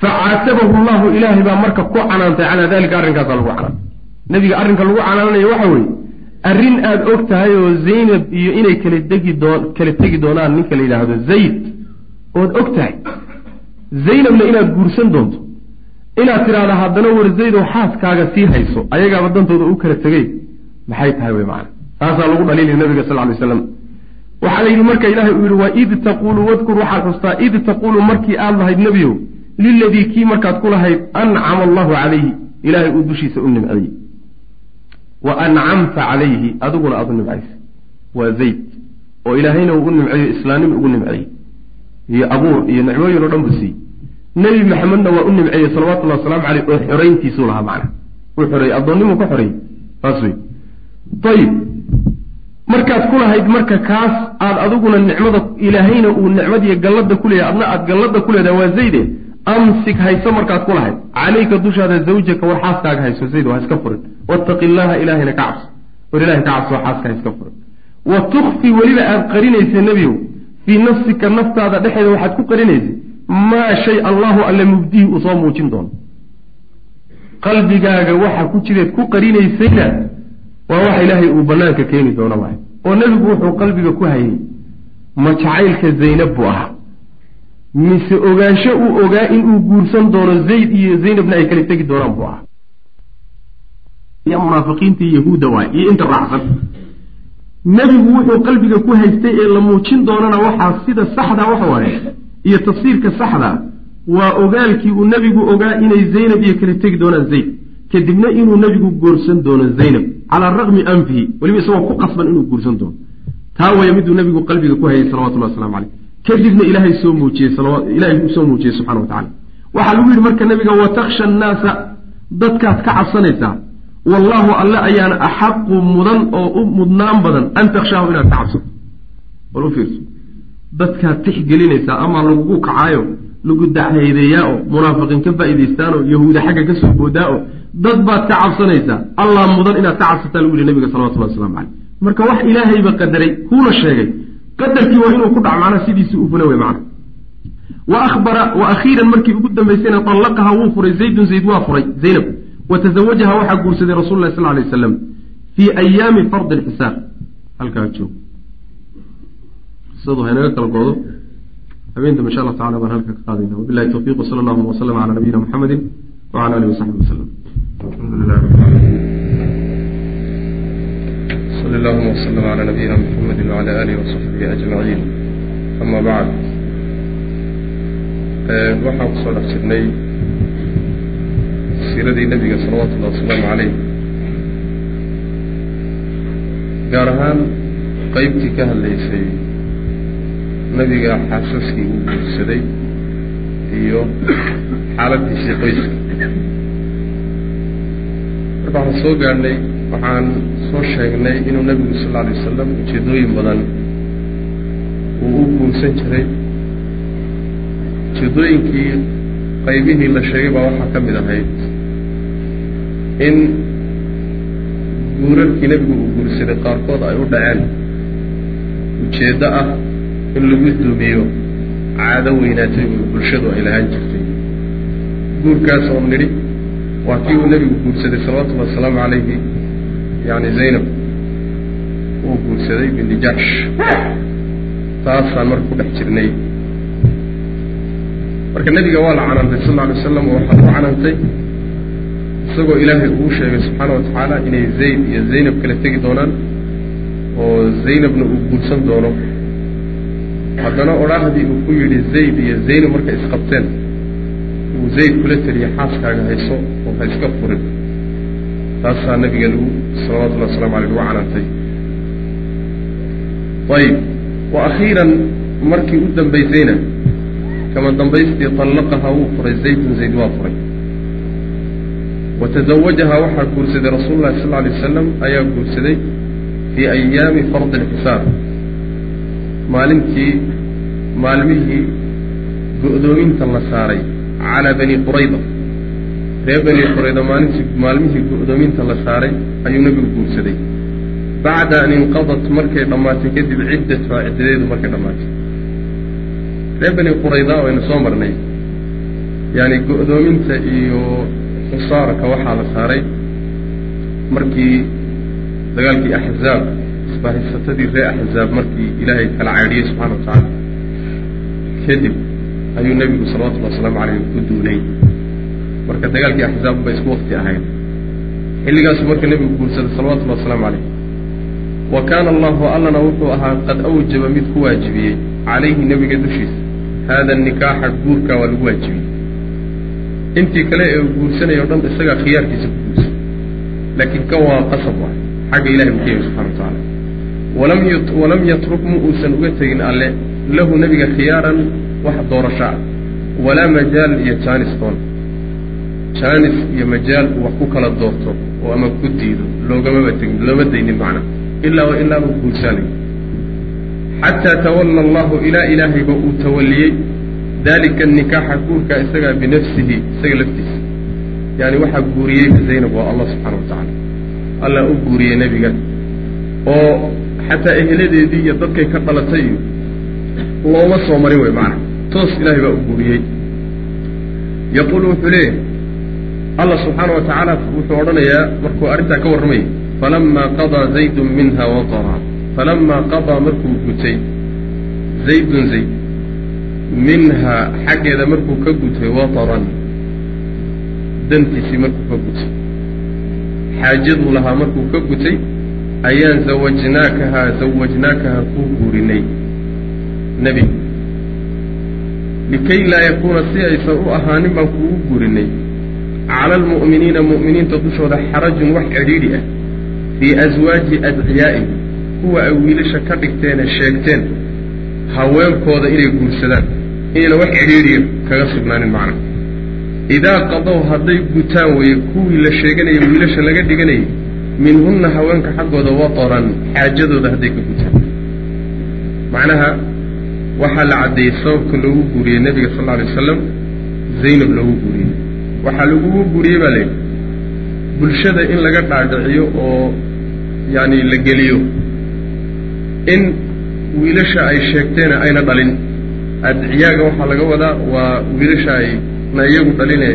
Fa caatabahu llahu ilaahay baa marka ku canaantay calaa dalika arrinkaasa lagu canaantay nebiga arrinka lagu canaananayo waxa weeye arrin aada og tahay oo zaynab iyo inay kala degi doo kala tegi doonaan ninka la yidhaahdo zayd ood og tahay. Zaynabna inaad guursan doonto. Inaad tidhaahda haddana war zaydow xaaskaaga sii hayso ayagaaba dantooda u kala tegey maxay tahay wey macana taasaa lagu dhaliilay nabiga sal lay slam waxaa la yidhi marka ilahay uu yidhi wa id taquulu wadkur waxaad xustaa id taquulu markii aad lahayd nebiyow liladii kii markaad ku lahayd ancama allahu calayhi. Ilaahay uu dushiisa u nimcayey wa ancamta calayhi adiguna aad u nimcaysa. Waa zayd oo ilaahayna uu u nimceeyo islaamnima ugu nimceeyey. Iyo abuur iyo nicmooyin oo dhan buu siiyey. Nebi maxamedna waa u nimceeyey salawatullahi wasalaamu caleyh oo xorayntiisuu lahaa macna. Uu xoreeyey addoonnimuu ka xoreeyey. Saas wey ayib markaad ku lahayd marka kaas aad adiguna nicmada ilaahayna uu nicmadiiyo galladda ku leeyahay adna aad galladda ku leedahay waa zayde amsik hayso markaad ku lahayd. Calayka dushaada zawjaka war xaaskaaga hayso. Zayd ha iska furin. Wattaqi illaaha ilaahayna ka cabso. War ilahay ka cabso xaaska ha iska furin. Wa tukfi weliba aad qarinaysa nebiyow fii nafsika naftaada dhexeeda waxaad ku qarinaysay maa shay allahu alle mubdihi uu soo muujin doono. Qalbigaaga waxa ku jireed ku qarinaysayna waa wax ilaahay uu banaanka keeni doono waay. Oo nebigu wuxuu qalbiga ku hayay ma jacaylka zaynab buu ahaa. Mise ogaansho uu ogaa inuu guursan doono zayd iyo zaynabna ay kala tegi doonaan buu ahaa. Iyo munaafiqiinta yahuudda waay iyo inta raacsan. Nebigu wuxuu qalbiga ku haystay ee la muujin doonana waxaa sida saxda waxa waaye iyo tafsiirka saxda waa ogaalkii uu nebigu ogaa inay zaynab iyo kala tegi doonaan zayd. Kadibna inuu nebigu guursan doono zaynab calaa raqmi anfihi weliba isagoo ku qasban inuu guursan doono taa waya miduu nebigu qalbiga ku hayay salawatullahi waslamu caleyh kadibna ilaahay soo muujiyey ilaahay uu soo muujiyey subxana wa tacala waxaa lagu yidhi marka nebiga watakhsha annaasa dadkaad ka cabsanaysaa wallaahu alle ayaana axaqu mudan oo u mudnaan badan an takshaahu inaad ka cabsato bal u fiirso dadkaad tixgelinaysaa ama lagugu kacaayo lagu dacaydeeyaa oo munaafiqiin ka faa'iidaystaanoo yahuuda xagga ka soo oo dad baad ka cabsanaysaa allah mudan inaad ka cabsataa lagu yihi nabiga salawatullahi waslamu caleyh marka wax ilaahayba qadaray kuuna sheegay qadarkii waa inuu ku dhac macnaa sidiisii u fula wey macna. Wa ahbara wa akhiiran markii ugu dambaysayna allaqaha wuu furay zaydun zayd waa furay zaynab wa tazawajaha waxaa guursaday rasul sal lay aslam fii ayaami fardi lxisaab halkaa joog. Qisadu haynaga kala goodo habeenta insha allah tacala baan halka ka qaadayna. Wabilahi tawfiq wsala allahuma waslama cala nabiyina muxamedi wcala alihi wasaxbi wasalam wasaxbihi ajmaciin ama bacd waxaan ku soo dhex jirnay siiradii nebiga salawaatu wasalaamu caleyh gaar ahaan qeybtii ka hadlaysay nebiga xaasaskii uu guursaday iyo xaaladiisii qoyska marka waxaan soo gaadhnay waxaan soo sheegnay inuu nebigu sal alay wasalam ujeedooyin badan uu u guursan jiray. Ujeedooyinkii qaybihii la sheegay baa waxaa ka mid ahayd in guurarkii nebigu uu guursaday qaarkood ay u dhaceen. Ujeeddo ah in lagu duumiyo caado weynaatay oo bulshadu ay lahaan jirtay. Guurkaas oo nidhi waa kii uu nebigu guursaday salawatullahi wasalaamu calayhi yani zaynab. Uu guursaday binti jaxsh taasaan marka ku dhex jirnay. Marka nebiga waa la canaantay sal alla alay wasalam oo waxaa lagu canaantay isagoo ilaahay uu sheegay subxaana wa tacaala inay zayd iyo zaynab kala tegi doonaan oo zaynabna uu guursan doono haddana odhaahdii uu ku yidhi zayd iyo zaynab markay isqabteen uu zayd kula teliya xaaskaaga hayso oo ha iska furin. Taasaa nabiga lagu salawatullahi waslamu aleyh lagu canaantay. Ayib. Wa akhiiran markii u dambaysayna kama dambaystii طallaqaha wuu furay zaydun zayd waa furay. Wa tazawajaha waxaa guursaday rasuulu llahi sal alay wasalam ayaa guursaday fii ayaami fardi lxisaab maalintii maalmihii go-doominta la saaray calaa bani qurayda. Reer bani qurayda maalintii maalmihii go-doominta la saaray ayuu nebigu guursaday. Bacda an inqadat markay dhammaatay kadib ciddatuha ciddadeedu markay dhammaatay. Reer bani qurayda waynu soo marnay yaani go-doominta iyo xusaarka waxaa la saaray markii dagaalkii axzaab isbahaysatadii ree axzaab markii ilaahay kala caydhiyey subxana wa tacaala kadib ayuu nebigu salawatullhi wasalaamu caleyh ku duulay. Marka dagaalkii axzaab bay isku wakti ahayd. Xilligaasu marka nebigu guursaday salawatullahi wasalaamu caleyh wa kaana allahu allana wuxuu ahaa qad awjaba mid ku waajibiyey calayhi nebiga dushiisa. Haada nikaaxa guurkaa waa lagu waajibiyey. Intii kale ee guursanaya o dhan isagaa khiyaarkiisa ku guursan laakiin kan waa qasab waay xagga ilahay buu ka subxana wa tacaala walam walam yatruk mu uusan uga tegin alle lahu nebiga khiyaaran wax ah walaa majaal iyo jaanis toon jaanis iyo majaal uu wax ku kala doorto oo ama ku diido loogamaba tegin looma daynin macna ilaa wa ilaa uu guursaanay xataa tawalla allahu ilaa ilaahayba uu tawalliyey dalika nikaaxa guurka isagaa binafsihi isaga laftiisa. Yani waxaa guuriyey zaynab waa allah subxana wa tacaala. Allah u guuriyey nebiga oo xataa eheladeedii iyo dadkay ka dhalatay iyo looma soo marin wey macna. Toos ilahay baa u guuriyey yaquulu wuxuu leeyahay allah subxaana wa tacaala wuxuu odhanayaa markuu arrintaa ka warramayay falama qadaa zaydun minha watara falama qadaa markuu gutay zaydun zayd minha xaggeeda markuu ka gutay wataran dantiisii markuu ka gutay xaajaduu lahaa markuu ka gutay ayaan zawajnaakahaa zawajnaakahaa kuu guurinay nebi. Likay laa yakuuna si aysan u ahaanin baan kuugu guurinay cala almu'miniina mu'miniinta dushooda xarajun wax cidhiidhi ah. Fii aswaaji adciyaa'ihim kuwa ay wiilasha ka dhigteene sheegteen haweenkooda inay guursadaan. Inayna wax cidhiidhiya kaga sugnaanin macna. Idaa qadow hadday gutaan weeye kuwii la sheeganayay wiilasha laga dhiganayay minhunna haweenka xaggooda wataran xaajadooda hadday ka gutaan. Macnaha waxaa la caddeeyey sababka loogu guuriyey nebiga sal alla alay wasalam zaynab loogu guuriyey waxaa lagugu guuriyey baa layidhi bulshada in laga dhaadhiciyo oo yaani la geliyo. In wiilasha ay sheegteena ayna dhalin. Adciyaaga waxaa laga wadaa waa wiilasha ay na iyagu dhaline.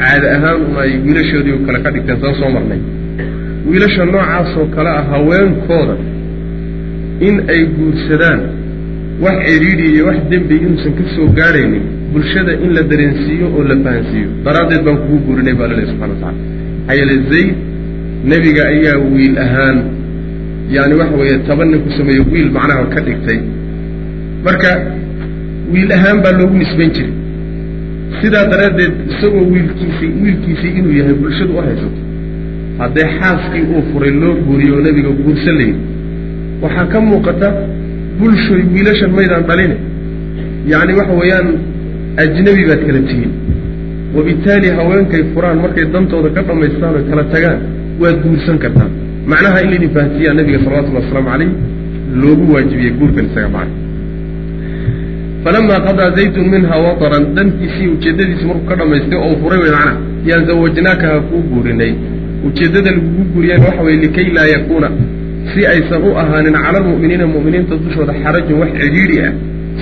Caada ahaan un ay wiilashoodii kale ka dhigteen saan soo marnay. Wiilasha noocaasoo kale ah haweenkooda in ay guursadaan wax cidhiidhi iyo wax dembi inuusan ka soo gaadhaynin bulshada in la dareensiiyo oo la fahansiiyo. Daraaddeed baan kugu guurinay baa lalehy subxana watacala maxaa yeele zayd nebiga ayaa wiil ahaan yaani waxa weeye toban ku sameeye wiil macnaha ka dhigtay. Marka wiil ahaan baa loogu nisbayn jiray. Sidaa daraaddeed isagoo wiilkiisii wiilkiisii inuu yahay bulshadu u haysato haddee xaaskii uu furay loo guuriyo oo nebiga guursan layidhi waxaa ka muuqata bulshoy wiilashan maydaan dhaline yacni waxa weeyaan ajnabi baad kala tihiin wabittaali haweenkay furaan markay dantooda ka dhammaystaan oy kala tagaan waad guursan kartaa. Macnaha in laydin fahansiiyaa nabiga salawatullahi wasalaamu calayh loogu waajibiyey guurkan isaga macna falamaa qadaa zaydun minha wataran dantiisii ujeeddadiisi markuu ka dhammaystay oo furay wey macnaha yaan zawajnaakaha kuu guurinay. Ujeeddada lagugu guuriyaan waxa weye likay laa yakuuna si aysan u ahaanin cala almu'miniina mu'miniinta dushooda xarajun wax cidhiidhi ah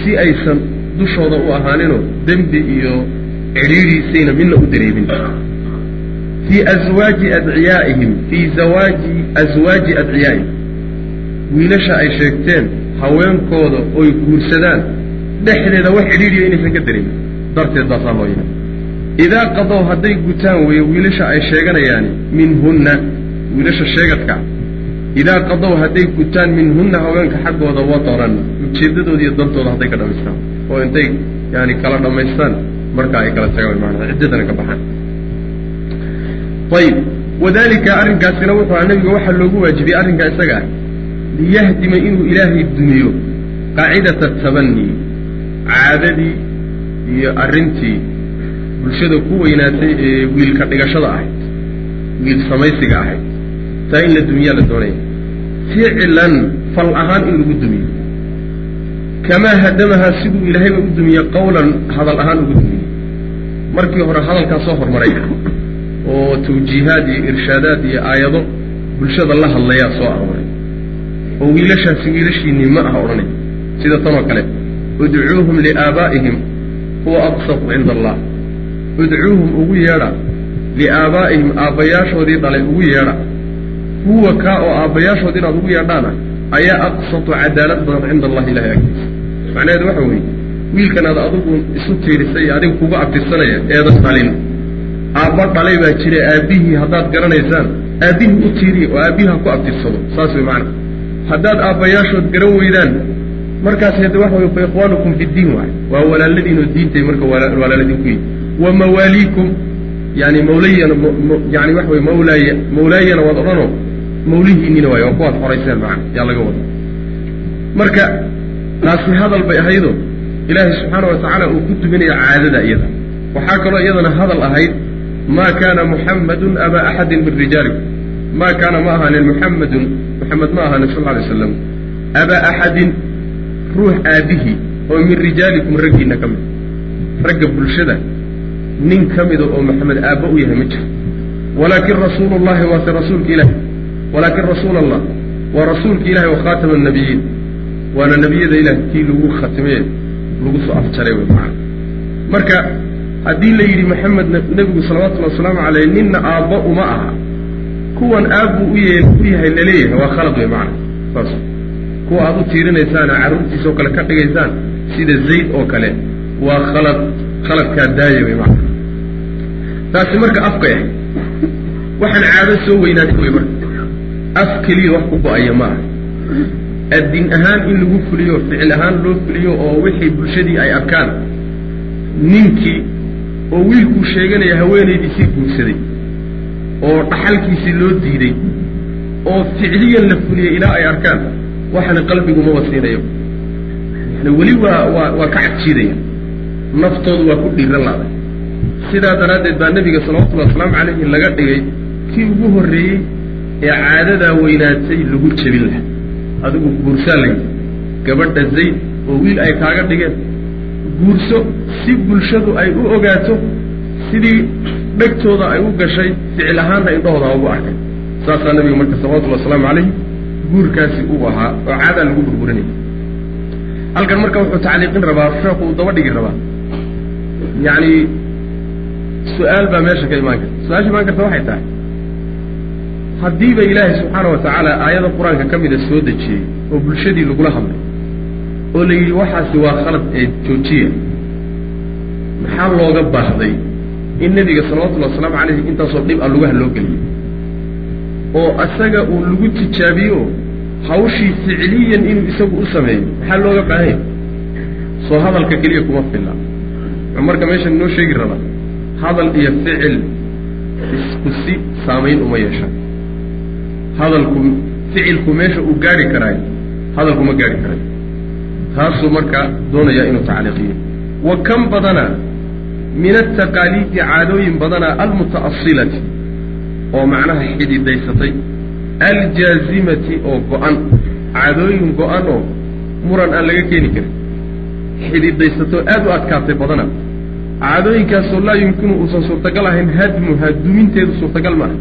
si aysan dushooda u ahaaninoo dembi iyo cidhiidhiisayna midna u dareemin. Fii aswaaji adciyaa'ihim fii zawaaji aswaaji adciyaa'ihim. Wiilasha ay sheegteen haweenkooda oy guursadaan dhexdeeda wax cidhiidhiya inaysan ka dareemin. Darteed baasaa loo yahay idaa qadow hadday gutaan weeye wiilasha ay sheeganayaani minhunna wiilasha sheegadka idaa qadow hadday gutaan minhunna haweenka xaggooda wataran ujeeddadooda iyo dantooda hadday ka dhamaystaan oo intay yani kala dhammaystaan markaa ay kala tagaan maanaa ciddadana ka baxaan ayib wadalika arrinkaasina wuxuu aha nabiga waxaa loogu waajibiyey arrinkaa isaga ah liyahdima inuu ilaahay dumiyo qaacidata tabani caadadii iyo arrintii bulshada ku weynaatay ee wiilka dhigashada ahayd wiil samaysiga ahayd taa in la dumiyaa la doonaya ficilan fal ahaan in lagu dumiyo. Kamaa hadamahaa siduu ilaahayba u dumiyey qawlan hadal ahaan ugu dumiyey markii hore hadalkaa soo hormaray oo tawjiihaad iyo irshaadaad iyo aayado bulshada la hadlayaa soo arooray. Oo wiilashaasi wiilashiinii ma aha odhanay. Sida tanoo kale udcuuhum liaabaa'ihim huwa aqsatu cinda allah. Udcuuhum ugu yeedha liaabaa'ihim aabbayaashoodii dhalay ugu yeedha huwa kaa oo aabbayaashood inaad ugu yeedhaana ayaa aqsatu cadaalad badan cinda allahi ilahay agtiisa macnaheedu waxa weeye wiilkan aad adigu isu tiirisay adiga kuga abtirsanaya eedan dhalin aabba dhalay baa jira aabbihii haddaad garanaysaan aabbihii u tiiriya oo aabbihii ha ku abtirsado. Saas way macana haddaad aabbayaashood garan weydaan markaas hade waxa wey fa ikhwaanukum fi ddiin waay. Waa walaaladiinoo diintay marka walaaladin ku yihi wa mawaaliikum yani mawlayana yani waxa wey mawlaaya mawlaayana waad odhanoo mawlihiinina waay waa kuwaad xorayseen macana yaa laga wada marka taasi hadal bay ahaydoo ilaahay subxaana wa tacaala uu ku tuminaya caadada iyada. Waxaa kaloo iyadana hadal ahayd ma kaana muxammadun abaa axadin min rijaalikum ma kaana ma ahaanin muxammadun muxamed ma ahaanin sal alay slam abaa axadin ruux aabihii oo min rijaalikum raggiinna ka mid. Ragga bulshada nin ka mida oo maxamed aabba u yahay ma jiro. Walaakin rasuulu llahi waase rasuulka ilahi walaakin rasuul allah waa rasuulka ilahi wa khaatama annabiyiin waana nebiyada ilah kii lagu khatimeye lagu soo afjaray wey macana marka haddii la yidhi maxamed nebigu salawatullahi wasalaamu caleyh ninna aabba uma aha kuwan aabbuu u yahay la leeyahay waa khalad wey macana saas kuwa aad u tiirinaysaana carruurtiisa oo kale ka dhigaysaan sida zayd oo kale waa khalad khaladkaa daaya wey macana taasi marka afka ah waxaan caado soo weynaatay wey marka af keliya wax ku go'aya ma aha. Addin ahaan in lagu fuliyo ficil ahaan loo fuliyo oo wixii bulshadii ay arkaan ninkii oo wiilkuu sheeganaya haweenaydiisii guursaday oo dhaxalkiisii loo diiday oo ficliyan la fuliyey ilaa ay arkaan waxana qalbigu maba siinayo yani weli waa waa waa ka cadjiidaya naftoodu waa ku dhiiran laaday sidaa daraaddeed baa nebiga salawatullahi wasalaamu calayhi laga dhigay kii ugu horreeyey ee caadadaa weynaatay lagu jebin laha adigu guursaa lay gabadha zayd oo wiil ay kaaga dhigeen guurso si bulshadu ay u ogaato sidii dhegtooda ay u gashay ficil ahaanna indhahooda ha ugu arkay. Saasaa nabiga marka salawatullhi wasalaamu calayhi guurkaasi uu ahaa oo caadaa lagu burburinaya halkan marka wuxuu tacliiqin rabaa sheekhu uu daba dhigi rabaa. Yacni su'aal baa meesha ka imaan karta. Su'aasha imaan karta waxay tahay haddiiba ilaahay subxaana wa tacaala aayada qur'aanka ka mida soo dejiyey oo bulshadii lagula hadlay oo la yidhi waxaasi waa khalad ee joojiya maxaa looga baahday in nebiga salawatullahi wasalaamu calayhi intaasoo dhib a lugaha loo geliyey oo asaga uu lagu tijaabiyo hawshii ficliyan inuu isagu u sameeyo maxaa looga baahanya soo hadalka keliya kuma filla. Marka meeshan inoo sheegi rabaa hadal iyo ficil isku si saamayn uma yeeshaan hadalku ficilku meesha uu gaari karaayo hadalku ma gaari karayo taasuu marka doonayaa inuu tacliiqiyo. Wa kan badana min ataqaaliidi caadooyin badana almuta'asilati oo macnaha xididaysatay aljaazimati oo go-an caadooyin go-an oo muran aan laga keeni karin. Xididaysatoo aada u adkaatay badana. Caadooyinkaasoo laa yumkinu uusan suurtagal ahayn hadmuhaa duminteedu suurtagal maaha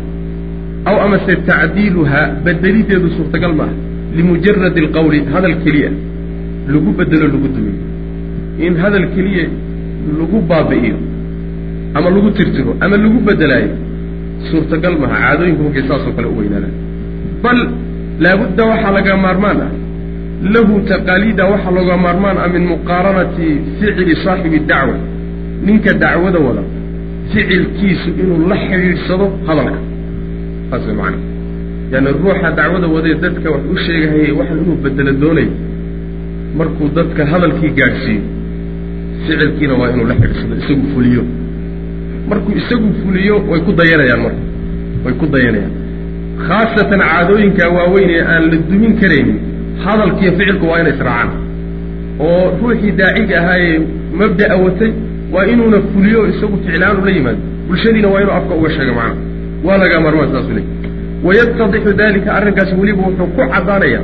aw amase tacdiiluhaa bedelideedu suurtagal maaha limujaradi alqawli hadal keliya lagu bedelo lagu dumiyo in hadal keliya lagu baabi'iyo ama lagu tirtiro ama lagu bedelaayo suurtagal maaha caadooyinku markay saasoo kale u weynaadaan bal laabudda waxaa laga maarmaan ah lahu taqaaliida waxaa looga maarmaan ah min muqaaranati ficli saaxibi dacwa ninka dacwada wada ficilkiisu inuu la xidhiidhsado hadalka saas way macana yaani ruuxa dacwada wadee dadka wax u sheegahayay waxan inuu bedelo doonayo markuu dadka hadalkii gaadhsiiyo ficilkiina waa inuu la xidhiidsado isagu fuliyo. Markuu isagu fuliyo way ku dayanayaan marka. Way ku dayanayaan. Khaasatan caadooyinkaa waaweyn ee aan la dumin karaynin hadalkiiyo ficilku waa inay israacaan oo ruuxii daaciga ahaayee mabda'a watay waa inuuna fuliyo isagu ficlaan ula yimaado. Bulshadiina waa inuu afka uga sheega macana waa lagaa maarmaan saasu le wayatadixu dalika arrinkaasi weliba wuxuu ku caddaanayaa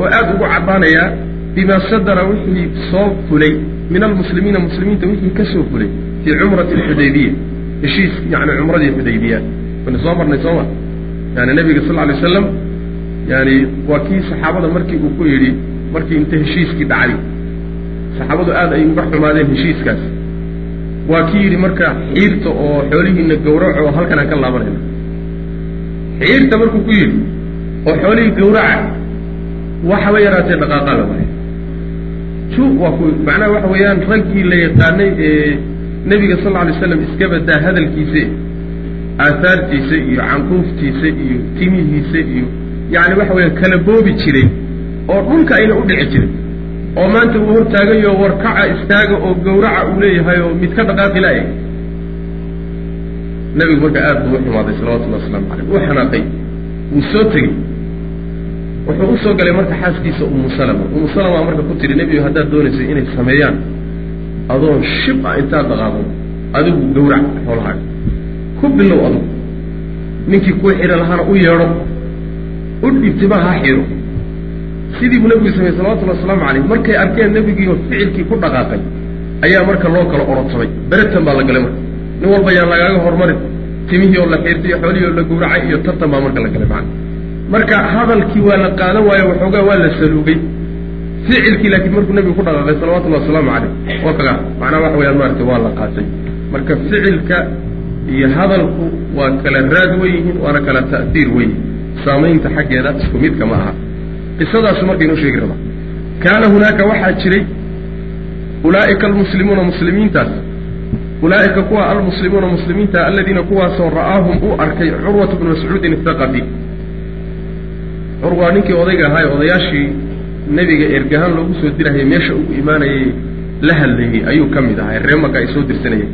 oo aada ugu caddaanayaa bima sadara wixii soo fulay min almuslimiina muslimiinta wixii ka soo fulay fii cumrati alxudaybiya heshiis yani cumradii xudaybiya waynu soo marnay sooma yani nabiga sal alay slam yani waa kii saxaabada markii uu ku yidhi markii inta heshiiskii dhacay. Saxaabadu aada ay uga xumaadeen heshiiskaas waa kii yidhi marka xiirta oo xoolihiina gawraco oo halkan aan ka laabanayna xiirta markuu ku yidhi oo xoolihii gawraca waxaba yaraatee dhaqaaqaa la waaya ju waa ku macnaha waxa weeyaan raggii la yaqaanay ee nebiga sal lla alay slam iska badaa hadalkiisa aahaartiisa iyo canquuftiisa iyo timihiisa iyo yacni waxa weeyaan kala boobi jiray oo dhulka ayna u dhici jirin oo maanta uu hortaagayo warkaca istaaga oo gawraca uu leeyahay oo mid ka dhaqaaqi la-e nabigu marka aad buu u xumaaday salawatullahi wasalaamu caleyh uu xanaaqay. Wuu soo tegey. Wuxuu u soo galay marka xaaskiisa umu salama. Umu salama marka ku tiri nebigu haddaad doonaysay inay sameeyaan adoon shib ah intaad dhaqaaqdo adigu gawrac xoolahaaga ku bilow adugu. Ninkii kuu xidhi lahaana u yeedho. U dhibtima ha xidho sidii buu nebigu sameyey salawatullahi wasalaamu caleyh markay arkeen nebigiioo ficilkii ku dhaqaaqay ayaa marka loo kala orotamay beretan baa la galay marka. Nin walba yaan lagaaga hormarin. Timihii oo la xiirtay iyo xoolihii oo la gawracay iyo tartan baa marka la galay macana marka hadalkii waa la qaadan waayo waxoogaa waa la saluugay ficilkii laakiin markuu nebigu ku dhaqaaqay salawatullahi wasalaamu caleyh waa kaga. Macnaha waxa weyaan maaragtay waa la qaatay. Marka ficilka iyo hadalku waa kala raad weyihiin waana kala ta'hiir weyihin saamaynta xaggeeda isku midka ma aha qisadaasu marka inoo sheegi rabaa kaana hunaaka waxaa jiray ulaa'ika almuslimuuna muslimiintaas. Ulaa'ika kuwa almuslimuuna muslimiinta aladiina kuwaasoo ra'aahum uu arkay curwat bnu mascuudin athaqafi curwa ninkii odayga ahaa ee odayaashii nebiga ergahaan loogu soo dirahayay meesha ugu imaanayay la hadlayey ayuu ka mid ahaa reemaka ay soo dirsanayeen.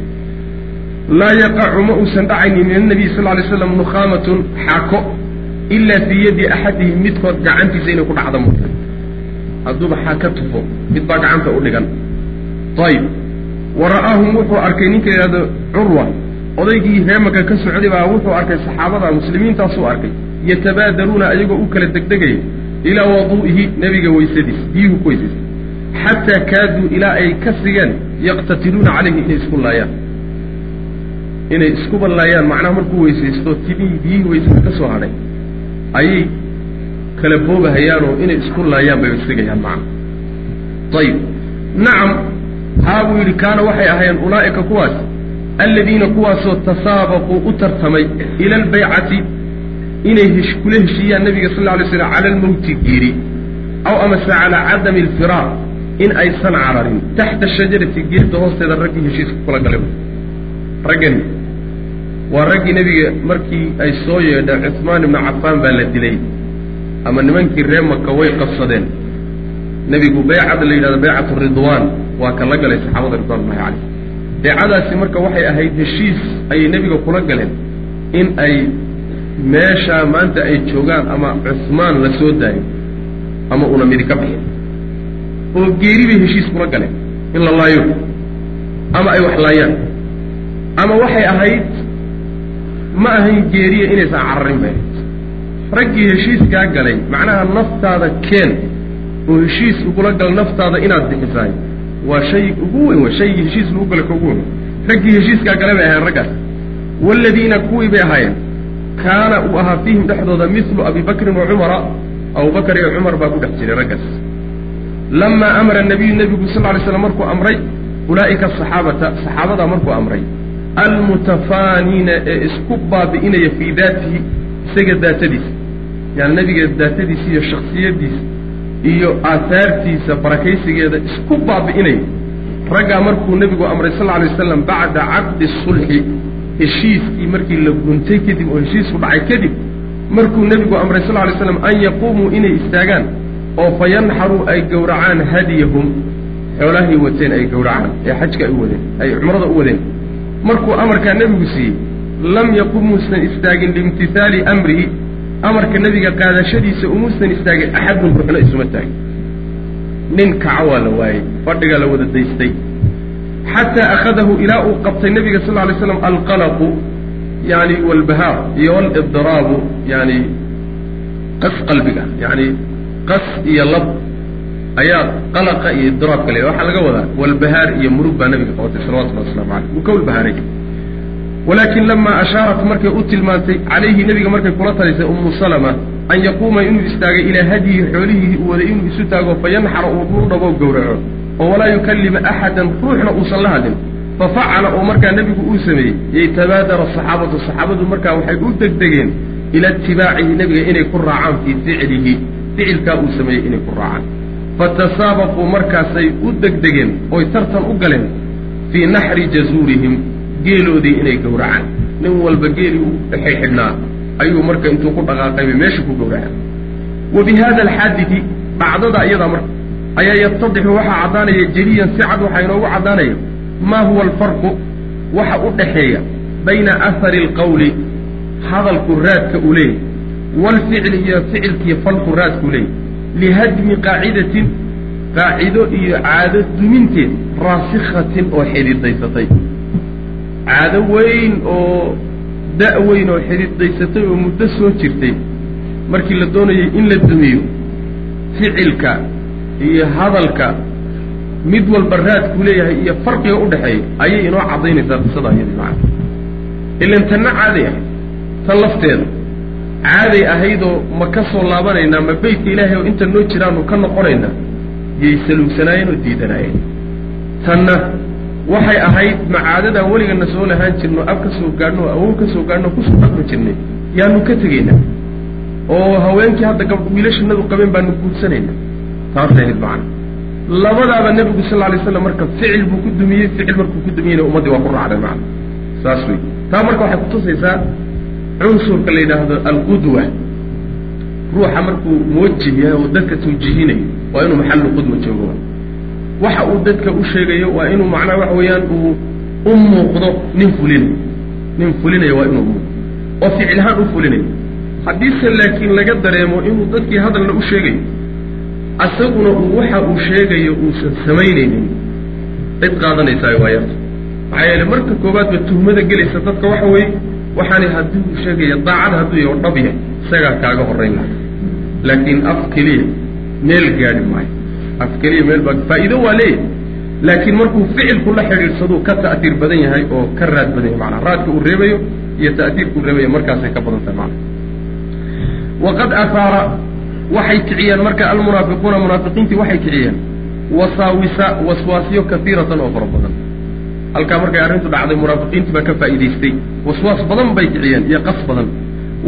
Laa yaqacu ma uusan dhacaynin min sal ly slam nukhaamatun xako ilaa fii yaddi axadihim midkood gacantiisa inay ku dhacda murta hadduuba xaka tufo mid baa gacanta u dhigan. Ayib wa ra'aahum wuxuu arkay ninka yidhahdo curwa odaygii reemaka ka socday baa wuxuu arkay saxaabada muslimiintaasuu arkay. Yatabaadaruuna ayagoo u kala degdegaya ilaa waduu'ihi nebiga weysadiis biyuhu ku weysaysa xataa kaaduu ilaa ay ka sigeen yaqtatiluuna calayhi inay isku laayaan. Inay iskuba laayaan macnaha markuu weysaysto timihii biyihii weysada ka soo hadhay ayay kala boobahayaanoo inay isku laayaan bay sigayaan macna. Ayib nacam haa buu yidhi kaana waxay ahaayeen ulaa'ika kuwaas aladiina kuwaasoo tasaabaquu u tartamay ila albaycati inay hesh kula heshiiyaan nabiga sal lla alay slam cala almawti geeri aw amase calaa cadami alfiraaq in aysan cararin taxta shajarati geerta hoosteeda raggii heshiiska kula galay. Raggani waa raggii nebiga markii ay soo yeedheen cuhmaan ibnu cafaan baa la dilay. Ama nimankii reer maka way qabsadeen. Nebigu baycada la yidhahdo baycatu ridwaan. Waa ka la galay saxaabada ridwanullahi caleyh baycadaasi marka waxay ahayd heshiis ayay nebiga kula galeen in ay meeshaa maanta ay joogaan ama cuhmaan la soo daayo ama una midi ka bixin oo geeri bay heshiis kula galeen. In la laayo. Ama ay wax laayaan. Ama waxay ahayd ma ahayn geeriya inaysan cararin bay. Raggii heshiiskaa galay macnaha naftaada keen oo heshiis ugula gal naftaada inaad bixisaay waa shay ugu weyn w shaygii heshiis lagu gala ka ugu weyn. Raggii heshiiskaa gale bay ahayen raggaas. Waaladiina kuwii bay ahaayeen. Kaana uu ahaa fiihim dhexdooda milu abi bakrin wa cumara abubakar iyo cumar baa ku dhex jiray raggaas. Lamaa amara nabiyu nebigu sal ly slam markuu amray ulaa'ika asaxaabata saxaabadaa markuu amray almutafaaniina ee isku baabi'inaya fii daatihi isaga daatadiisa. Yani nebiga daatadiisa iyo shaksiyadiisa iyo aahaartiisa barakaysigeeda isku baabi'inaya. Raggaa markuu nebigu amray sal alay wasalam bacda caqdi sulxi heshiiskii markii la guntay kadib oo heshiisku dhacay kadib markuu nebigu amray sal lay slam an yaquumuu inay istaagaan oo fa yanxaruu ay gowracaan hadiyahum. Xoolahay wateen ay gowracaan ee xajka ay u wadeen ay cumrada u wadeen markuu amarkaa nebigu siiyey lam yaqum muusan istaagin liimtihaali amrihi amarka nebiga qaadashadiisa umuusan istaagin axadun ruuxna isuma taagin. Nin kaca waa la waayey fadhigaa la wada daystay. Xataa akhadahu ilaa uu qabtay nebiga sal alay slam alqalaqu yani walbahaar iyo walibdiraabu yani qas qalbiga yani qas iyo lab ayaa qalaqa iyo idiraabka le waxaa laga wadaa walbahaar iyo murug baa nabiga qabatay salawatullahi waslamu caleyh wuu ka walbahaaray walaakin lamaa ashaarat markay u tilmaantay calayhi nebiga markay kula talisay ummu salama an yaquuma inuu istaagay ilaa hadyihi xoolihii uu waday inuu isu taago fayanxara uu dhul gowraco oo walaa yukallima axadan ruuxna uusan la hadlin. Fafacala oo markaa nebigu uu sameeyey yatabaadara asaxaabatu saxaabadu markaa waxay u degdegeen ila itibaacihi nebiga inay ku raacaan fii ficlihi. Ficilkaa uu sameeyey inay ku raacaan fatasaabaquu markaasay u degdegeen oy tartan u galeen fii naxri jazuurihim geeloodii inay gowracaan. Nin walba geelii u dhexay xidhnaa ayuu marka intuu ku dhaqaaqaybay meesha ku gowracaan. Wa bi hada dhacdada iyadaa marka ayaa yatadixu waxaa caddaanaya jeliyan si cad waxaa inoogu caddaanaya maa huwa alfarqu waxa u dhaxeeya bayna ahari alqawli hadalku raadka uu leeyahy waalficli iyo ficilkiiyo falku raadku leeyahy lihadmi qaacidatin qaacido iyo caado duminteed raasikhatin oo xididaysatay caado weyn oo da' weyn oo xididaysatay oo muddo soo jirtay markii la doonayay in la dumiyo ficilka iyo hadalka mid walba raadku leeyahay iyo farqiga u dhexeeya ayay inoo caddaynaysaa qisada iyadii macana ilan tanna caaday ahayd tan lafteeda caaday ahaydoo ma ka soo laabanaynaa ma beytka ilaahay oo inta noo jiraanu ka noqonaynaa yay saluugsanaayeen oo diidanaayeen. Tanna waxay ahayd macaadadaan weligana soo lahaan jirno ab ka soo gaadhno awow ka soo gaadhno ku soo dhaqmi jirnay. Yaanu ka tegaynaa oo haweenkii hadda gab wiilashanadu qabeen baanu guursanayna taasay ahayd macana labadaaba nebigu sal alay slam marka ficil buu ku dumiyey ficil markuu ku dumiyeyna ummaddii waa ku raacday macana saas wey taa marka waxay kutusaysaa cunsurka la yidhaahdo alqudwa. Ruuxa markuu muwajih yahay oo dadka tawjihinayo waa inuu maxallu qudwa joogo. Waxa uu dadka u sheegayo waa inuu macnaha waxa weeyaan uu u muuqdo nin fulinayo nin fulinayo waa inuu muuqdo. Oo ficil ahaan u fulinayo haddiise laakiin laga dareemo inuu dadkii hadalna u sheegayo asaguna uu waxa uu sheegayo uusan samaynaynin cid qaadanaysaa waa yarta maxaa yeele marka koowaadba tuhmada gelaysa dadka waxa weeye waxaani haddii uu sheegaya daacad hadduu yaho dhab yahay isagaa kaaga horrayn laha laakiin af keliya meel gaadhi maayo. Af keliya meel baa faa'iido waa leeyahay. Laakiin markuu ficilku la xidhiidhsaduu ka ta'tiir badan yahay oo ka raad badan yahay macnaa raadka uu reebayo iyo ta'tiirka uu reebayo markaasay ka badan tahay macna waqad ahaara waxay kiciyeen marka almunaafiquuna munaafiqiintii waxay kiciyeen wasaawisa waswaasyo kaiiratan oo fara badan halkaa markay arrintu dhacday munaafiqiintii baa ka faa'iidaystay. Waswaas badan bay kiciyeen iyo qas badan.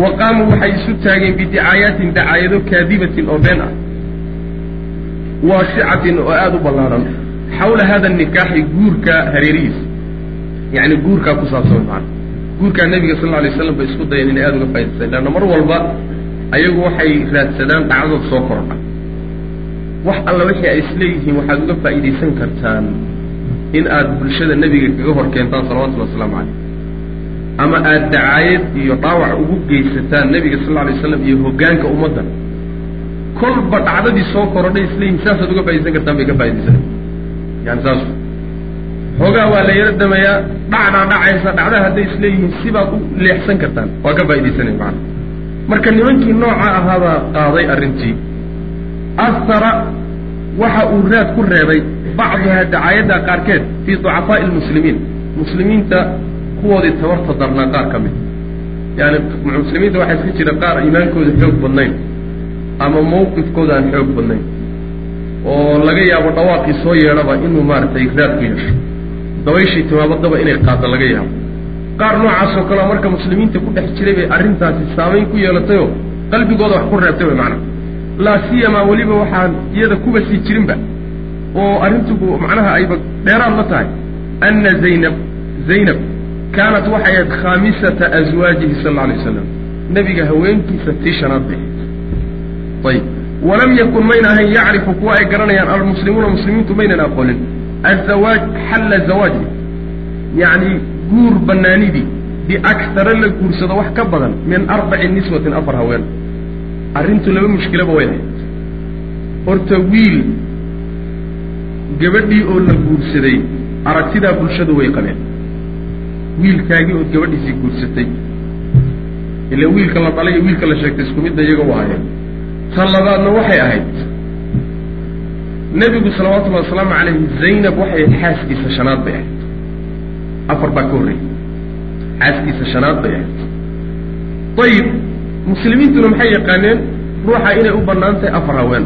Wa qaamuu waxay isu taageen bidicaayatin dacaayado kaadibatin oo been ah. Waasicatin oo aada u ballaadhan xawla hada nikaaxi guurka hareerihiisa yacni guurkaa ku saabsan maana guurkaa nebiga sal lla alay slam bay isku dayeen inay aada uga faa'idaystaan leanna mar walba ayagu waxay raadsadaan dhacdadood soo kordha. Wax alla wixii ay isleeyihiin waxaad uga faa'iidaysan kartaan in aad bulshada nebiga kaga hor keentaan salawatullhi wasalaamu calayh. Ama aada dacaayad iyo dhaawac ugu geysataan nebiga sal lla alay slam iyo hoggaanka ummadda kolba dhacdadii soo korodhay isleeyihin saasaad uga fa'idaysan kartaan bay ka faa'idaysana yani saas xoogaa waa la yaro damayaa dhacdhaa dhacaysa dhacdaha hadday isleeyihiin sibaad u leexsan kartaan. Waa ka faa'iidaysanaya macana marka nimankii nooca ahaabaa qaaday arrintii. Ahara waxa uu raad ku reebay bacduha dacaayadda qaarkeed fii ducafaa'i almuslimiin muslimiinta kuwoodii tabarta darnaa qaar ka mid yaani muslimiinta waxaa iska jira qaar iimaankooda xoog badnayn ama mawqifkooda aan xoog badnayn oo laga yaabo dhawaaqii soo yeedhaba inuu maaragtay raad ku yeesho dabayshii timaabadaba inay qaadda laga yaabo qaar noocaasoo kaleo marka muslimiinta ku dhex jiray bay arrintaasi saamayn ku yeelatayoo qalbigooda wax ku reebtay way macnaha laa siyamaa weliba waxaan iyada kuba sii jirinba oo arrintugu macnaha ayba dheeraad la tahay. Anna zaynab zaynab kaanat waxay ahayd khaamisata aswaajihi sal alla alay wasalam nebiga haweenkiisa tii shanaad ahayd ayib walam yakun mayna ahayn yacrifu kuwa ay garanayaan almuslimuuna muslimiintu maynan aqoonin. Azawaaj xalla zawaaji yacni guur banaanidii biaktara la guursado wax ka badan min arbaci niswatin afar haween. Arrintu laba mushkilaba way ahayd. Horta wiil gabadhii oo la guursaday aragtidaa bulshadu way qabeen. Wiilkaagii ood gabadhiisii guursatay. Ila wiilka la dhalay iyo wiilka la sheegtay isku midda iyaga u ahayeen tan labaadna waxay ahayd nebigu salawatullahi wasalaamu calayhi zaynab waxay ahayd xaaskiisa shanaad bay ahayd. Afar baa ka horreeyey. Xaaskiisa shanaad bay ahayd. Ayib muslimiintuna maxay yaqaaneen? Ruuxa inay u bannaan afar haween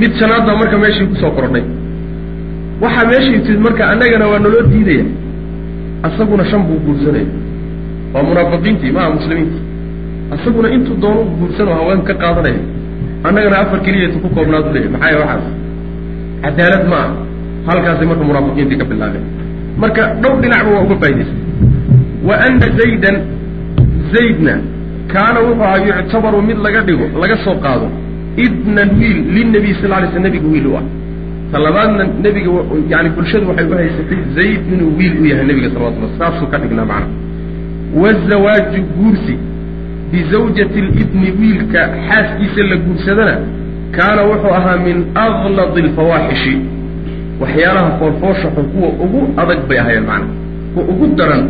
mid shanaad baa marka meeshii ku soo kordhay waxaa meeshii timid marka annagana waa naloo diidaya. Asaguna shan buu guursanaya waa munaafiqiintii maaha muslimiintii. Asaguna intuu doonu guursan oo haween ka qaadanaya. Annagana afar keliyatu ku koobnaadu leeyahy maxaa waxaas? Cadaalad ma ah halkaasay marka munaafiqiintii ka bilaabeen marka dhowr dhinacba waa uga faa'idaystay wa ana zaydan zaydna kaana wuxuu ahaa yuctabaru mid laga dhigo laga soo qaado idnan wiil linabiy sal lay sl nebiga wiil u ah. Ta labaadna nebiga yani bulshadu waxay u haysatay zayd inuu wiil u yahay nebiga salawatullah saasuu ka dhignaa macna. Wazawaaju guursi bizawjati libni wiilka xaaskiisa la guursadana kaana wuxuu ahaa min agladi alfawaaxishi waxyaalaha foolfoosha xun kuwa ugu adag bay ahayeen macna. Kuwa ugu daran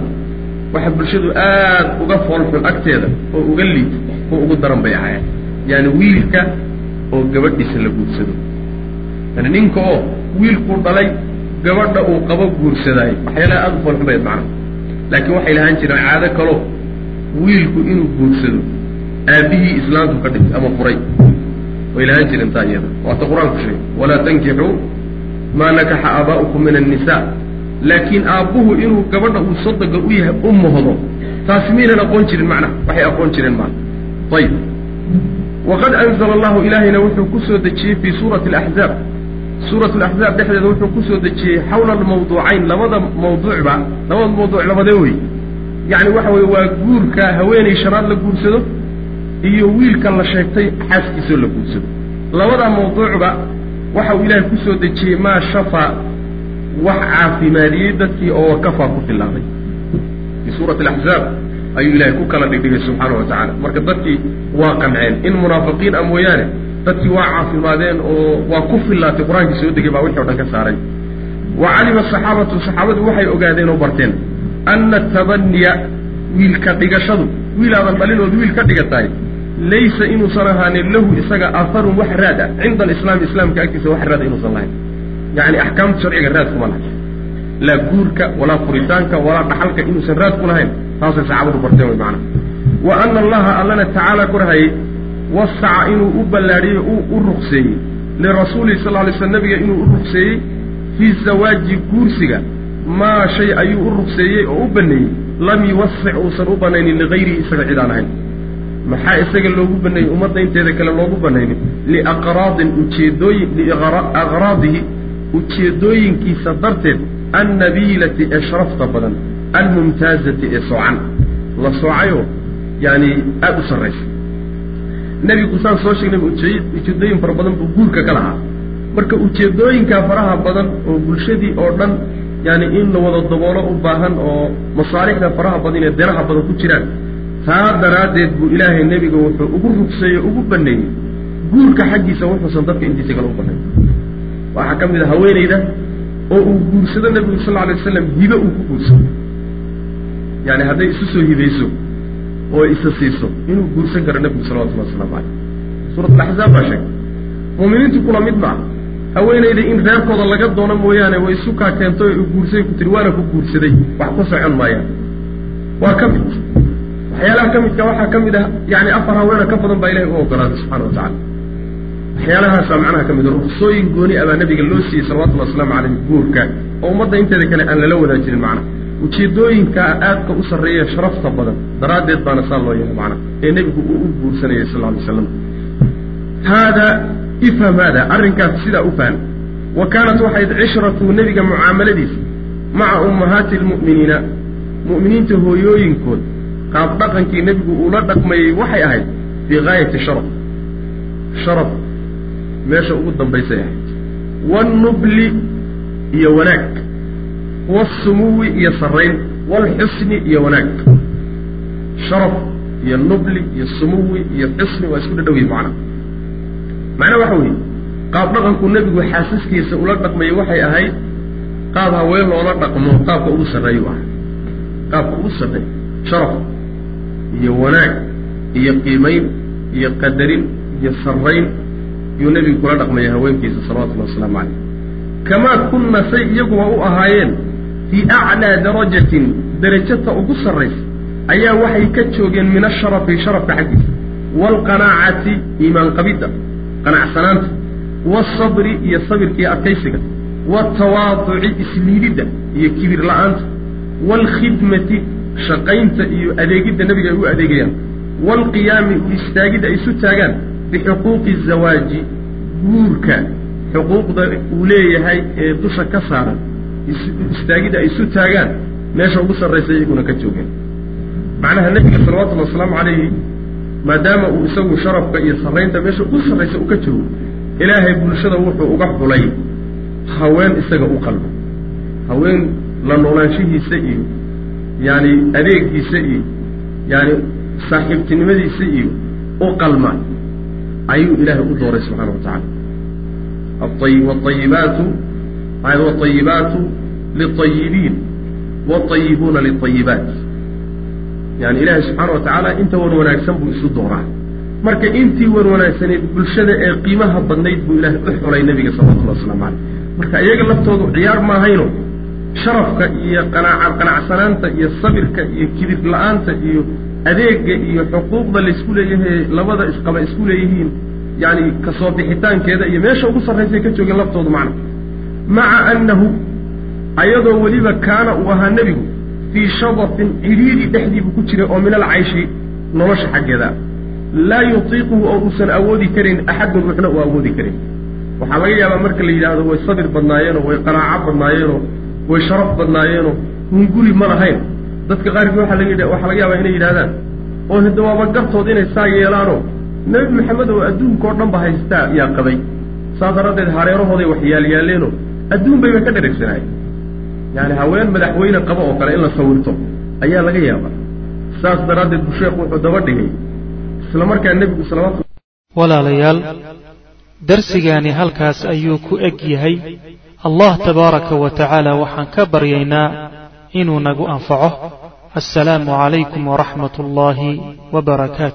waxa bulshadu aad uga foolxun agteeda oo uga liid kuwa ugu daran bay ahayeen yaani wiilka oo gabadhiisa la guursado. Yani ninka oo wiilkuu dhalay gabadha uu qabo guursadaayo waxyaalaha aada u foolxun bay macna. Laakiin waxay lahaan jireen caado kaloo wiilku inuu guursado aabihii islaamku ka dhintay ama furay. Way lahaan jireen taa iyada. Waata qur'aanku sheegay walaa tankixuu maa nakaxa aabaa'ukum min annisaa laakiin aabbuhu inuu gabadha uu sodoga u yahay u mohdo taasi maynan aqoon jirin macnaha waxay aqoon jireen maa ayib waqad anzala allahu ilaahayna wuxuu ku soo dejiyey fii suurati alaxzaab suurat alaxzaab dhexdeeda wuxuu ku soo dejiyey xawla almawduucayn labada mawduucba labada mawduuc labadee wey yacni waxa weye waa guurka haweenay shanaad la guursado iyo wiilka la sheegtay xaaskiisoo la guursado labada mawduucba waxa uu ilaahay ku soo dejiyey maa shafaa wax caafimaadiyey dadkii oo wakafaa ku filaaday fii suurati alaxzaab ayuu ilaahay ku kala dhigdhigay subxaana wa tacala marka dadkii waa qanceen. In munaafiqiin a mooyaane dadkii waa caafimaadeen oo waa ku fillaatay qur'aankii soo degay baa wixii o dhan ka saaray. Wa calima asaxaabatu saxaabadu waxay ogaadeen oo barteen ana tabaniya wiilka dhigashadu wiilaadan dhalinood wiil ka dhigatahay laysa inuusan ahaanin lahu isaga aharun wax raad ah cinda alislaami islaamka agtiisa wax raada inuusan lahayn. Yacni axkaamta sharciga raad kuma lahay laa guurka walaa furitaanka walaa dhaxalka inuusan raad ku lahayn taasay saxaabadu barteen way macana wa ana allaha allana tacaala korhayay wasaca inuu u ballaadhiyey u ruqseeyey. Lirasuulihi sal lay sl nabiga inuu u ruqseeyey fii zawaaji guursiga. Maa shay ayuu u ruqseeyey oo u baneeyey lam yuwasic uusan u banaynin ligayrihi isaga cid aan ahayn. Maxaa isaga loogu baneeyey ummadda inteeda kale loogu banaynin liaqraadin ujeedooyin liaqraadihi ujeedooyinkiisa darteed annabiilati ee sharafta badan almumtaazati ee soocan la soocayoo yaani aada u sarraysa. Nebigu saan soo sheegnay ujeedooyin fara badan buu guurka ka lahaa. Marka ujeedooyinkaa faraha badan oo bulshadii oo dhan yaani in la wada daboolo u baahan oo masaalixda faraha badan ee deraha badan ku jiraan taa daraaddeed buu ilaahay nebiga wuxuu ugu rugseeyey ugu baneeyey guurka xaggiisa wuxuusan dadka intiisa kale u banayn waxaa ka mid a haweenayda oo uu guursado nebigu sal alay waslam hibe uu ku guursado yaani hadday isu soo hibayso oo isa siiso inuu guursan karo nebigu salawatullahi waslamu caleyh suurat alaxzaab baa sheegay muuminiintu kula mid ma ah haweenayda in reerkooda laga doono mooyaane way sukaa keento u guursay ku tiri waana ku guursaday wax ku socon maayaan. Waa ka mid. Waxyaalaha ka midka waxaa ka mid ah yani afar haweena ka badan baa ilahay u ogolaaday subxana wa tacala waxyaalahaasaa macnaha ka mid ruqsooyin gooni ah baa nabiga loo siiyey salawatullahi wasalaamu caleyh guurka oo ummadda inteeda kale aan lala wadaajinin macna ujeedooyinka aadka u sarreeya sharafta badan daraaddeed baana saa loo yeelay macna ee nebigu uu u guursanayay sal alay slam haada ifham haada arrinkaas sidaa u faham. Wa kaanat waxayd cishratu nebiga mucaamaladiisa maca ummahaati lmu'miniina mu'miniinta hooyooyinkood qaab dhaqankii nebigu uula dhaqmayey waxay ahayd fii gaayati sharaf. Sharaf meesha ugu dambaysay ahayd wannubli iyo wanaag waasumuwi iyo sarrayn waalxusni iyo wanaag sharaf iyo nubli iyo sumuwi iyo xusni waa isku dhadhow yihiin macnaha macnaha waxa weeye qaab dhaqanku nebigu xaasaskiisa ula dhaqmayay waxay ahayd qaab haween loola dhaqmo qaabka ugu sarreeyu ah qaabka ugu sarreey sharaf iyo wanaag iyo qiimayn iyo qadarin iyo sarrayn yuu nebigu kula dhaqmaya haweenkiisa salawatullahi wasalaamu caleyh kamaa kunna say iyaguba u ahaayeen fii aclaa darajatin derajata ugu sarraysa ayaa waxay ka joogeen min asharafi sharafka xaggiisa. Waalqanaacati iimaan qabidda qanacsanaanta. Waalsabri iyo sabirka iyo adkaysiga. Waaltawaaduci isliididda iyo kibir la'aanta. Waalkhidmati shaqaynta iyo adeegidda nebiga ay u adeegayaan. Waalqiyaami u istaagidda ay isu taagaan. Bixuquuqi zawaaji guurka. Xuquuqda uu leeyahay ee dusha ka saaran istaagidda ay isu taagaan meesha ugu sarraysa iyaguna ka joogeen. Macnaha nebiga salawatullhi wasalaamu calayhi maadaama uu isagu sharafka iyo sarraynta meesha ugu sarraysa uu ka joogo ilaahay bulshada wuxuu uga xulay haween isaga u qalbo. Haween la noolaanshihiisa iyo yaani adeegiisa iyo yaani saaxiibtinimadiisa iyo u qalma ayuu ilaahay u dooray subxaana wa tacala waayibaatu waayibaatu liayibiin waayibuuna liayibaat yani ilaahay subxaana wa tacaala inta wan wanaagsan buu isu dooraa marka intii wan wanaagsanayd bulshada ee qiimaha badnayd buu ilaahay u xulay nebiga salawatullah waslamu caleyh marka iyaga laftoodu ciyaar maahayno sharafka iyo qanaaca qanacsanaanta iyo sabirka iyo kibir la'aanta iyo adeega iyo xuquuqda laysku leeyahay labada isqaba isku leeyihiin yani ka soo bixitaankeeda iyo meesha ugu sarraysay ka joogeen laftoodu macna maca annahu ayadoo weliba kaana uu ahaa nebigu fii shadafin cidhiidhi dhexdiibuu ku jiray oo min alcayshi nolosha xaggeeda. Laa yutiiquhu oo uusan awoodi karin axadun ruuxna uu awoodi karin. Waxaa laga yaabaa marka la yidhaahdo way sabir badnaayeenoo way qanaaco badnaayeenoo way sharaf badnaayeenoo hunguri ma lahayn. Dadka qaarkii waaa lag waxaa laga yaabaa inay yidhahdaan oo hidda waaba gartood inay saa yeelaanoo nebi maxamed oo adduunka oo dhan ba haystaa? Yaa qabay. Saas daraaddeed hareerahooday wax yaalyaaleenoo adduun bayba ka dheregsanaayeen yani haween madaxweyne qabo oo kale in la sawirto ayaa laga yaabaa. Saas daraaddeed buu sheekhu wuxuu daba dhigay. Isla markaa nebigu salawaatu walaalayaal darsigaani halkaas ayuu ku eg yahay. Allah tabaaraka wa tacaala waxaan ka baryaynaa inuu nagu anfaco. Assalaamu calaykum waraxmat ullaahi wbarakaatu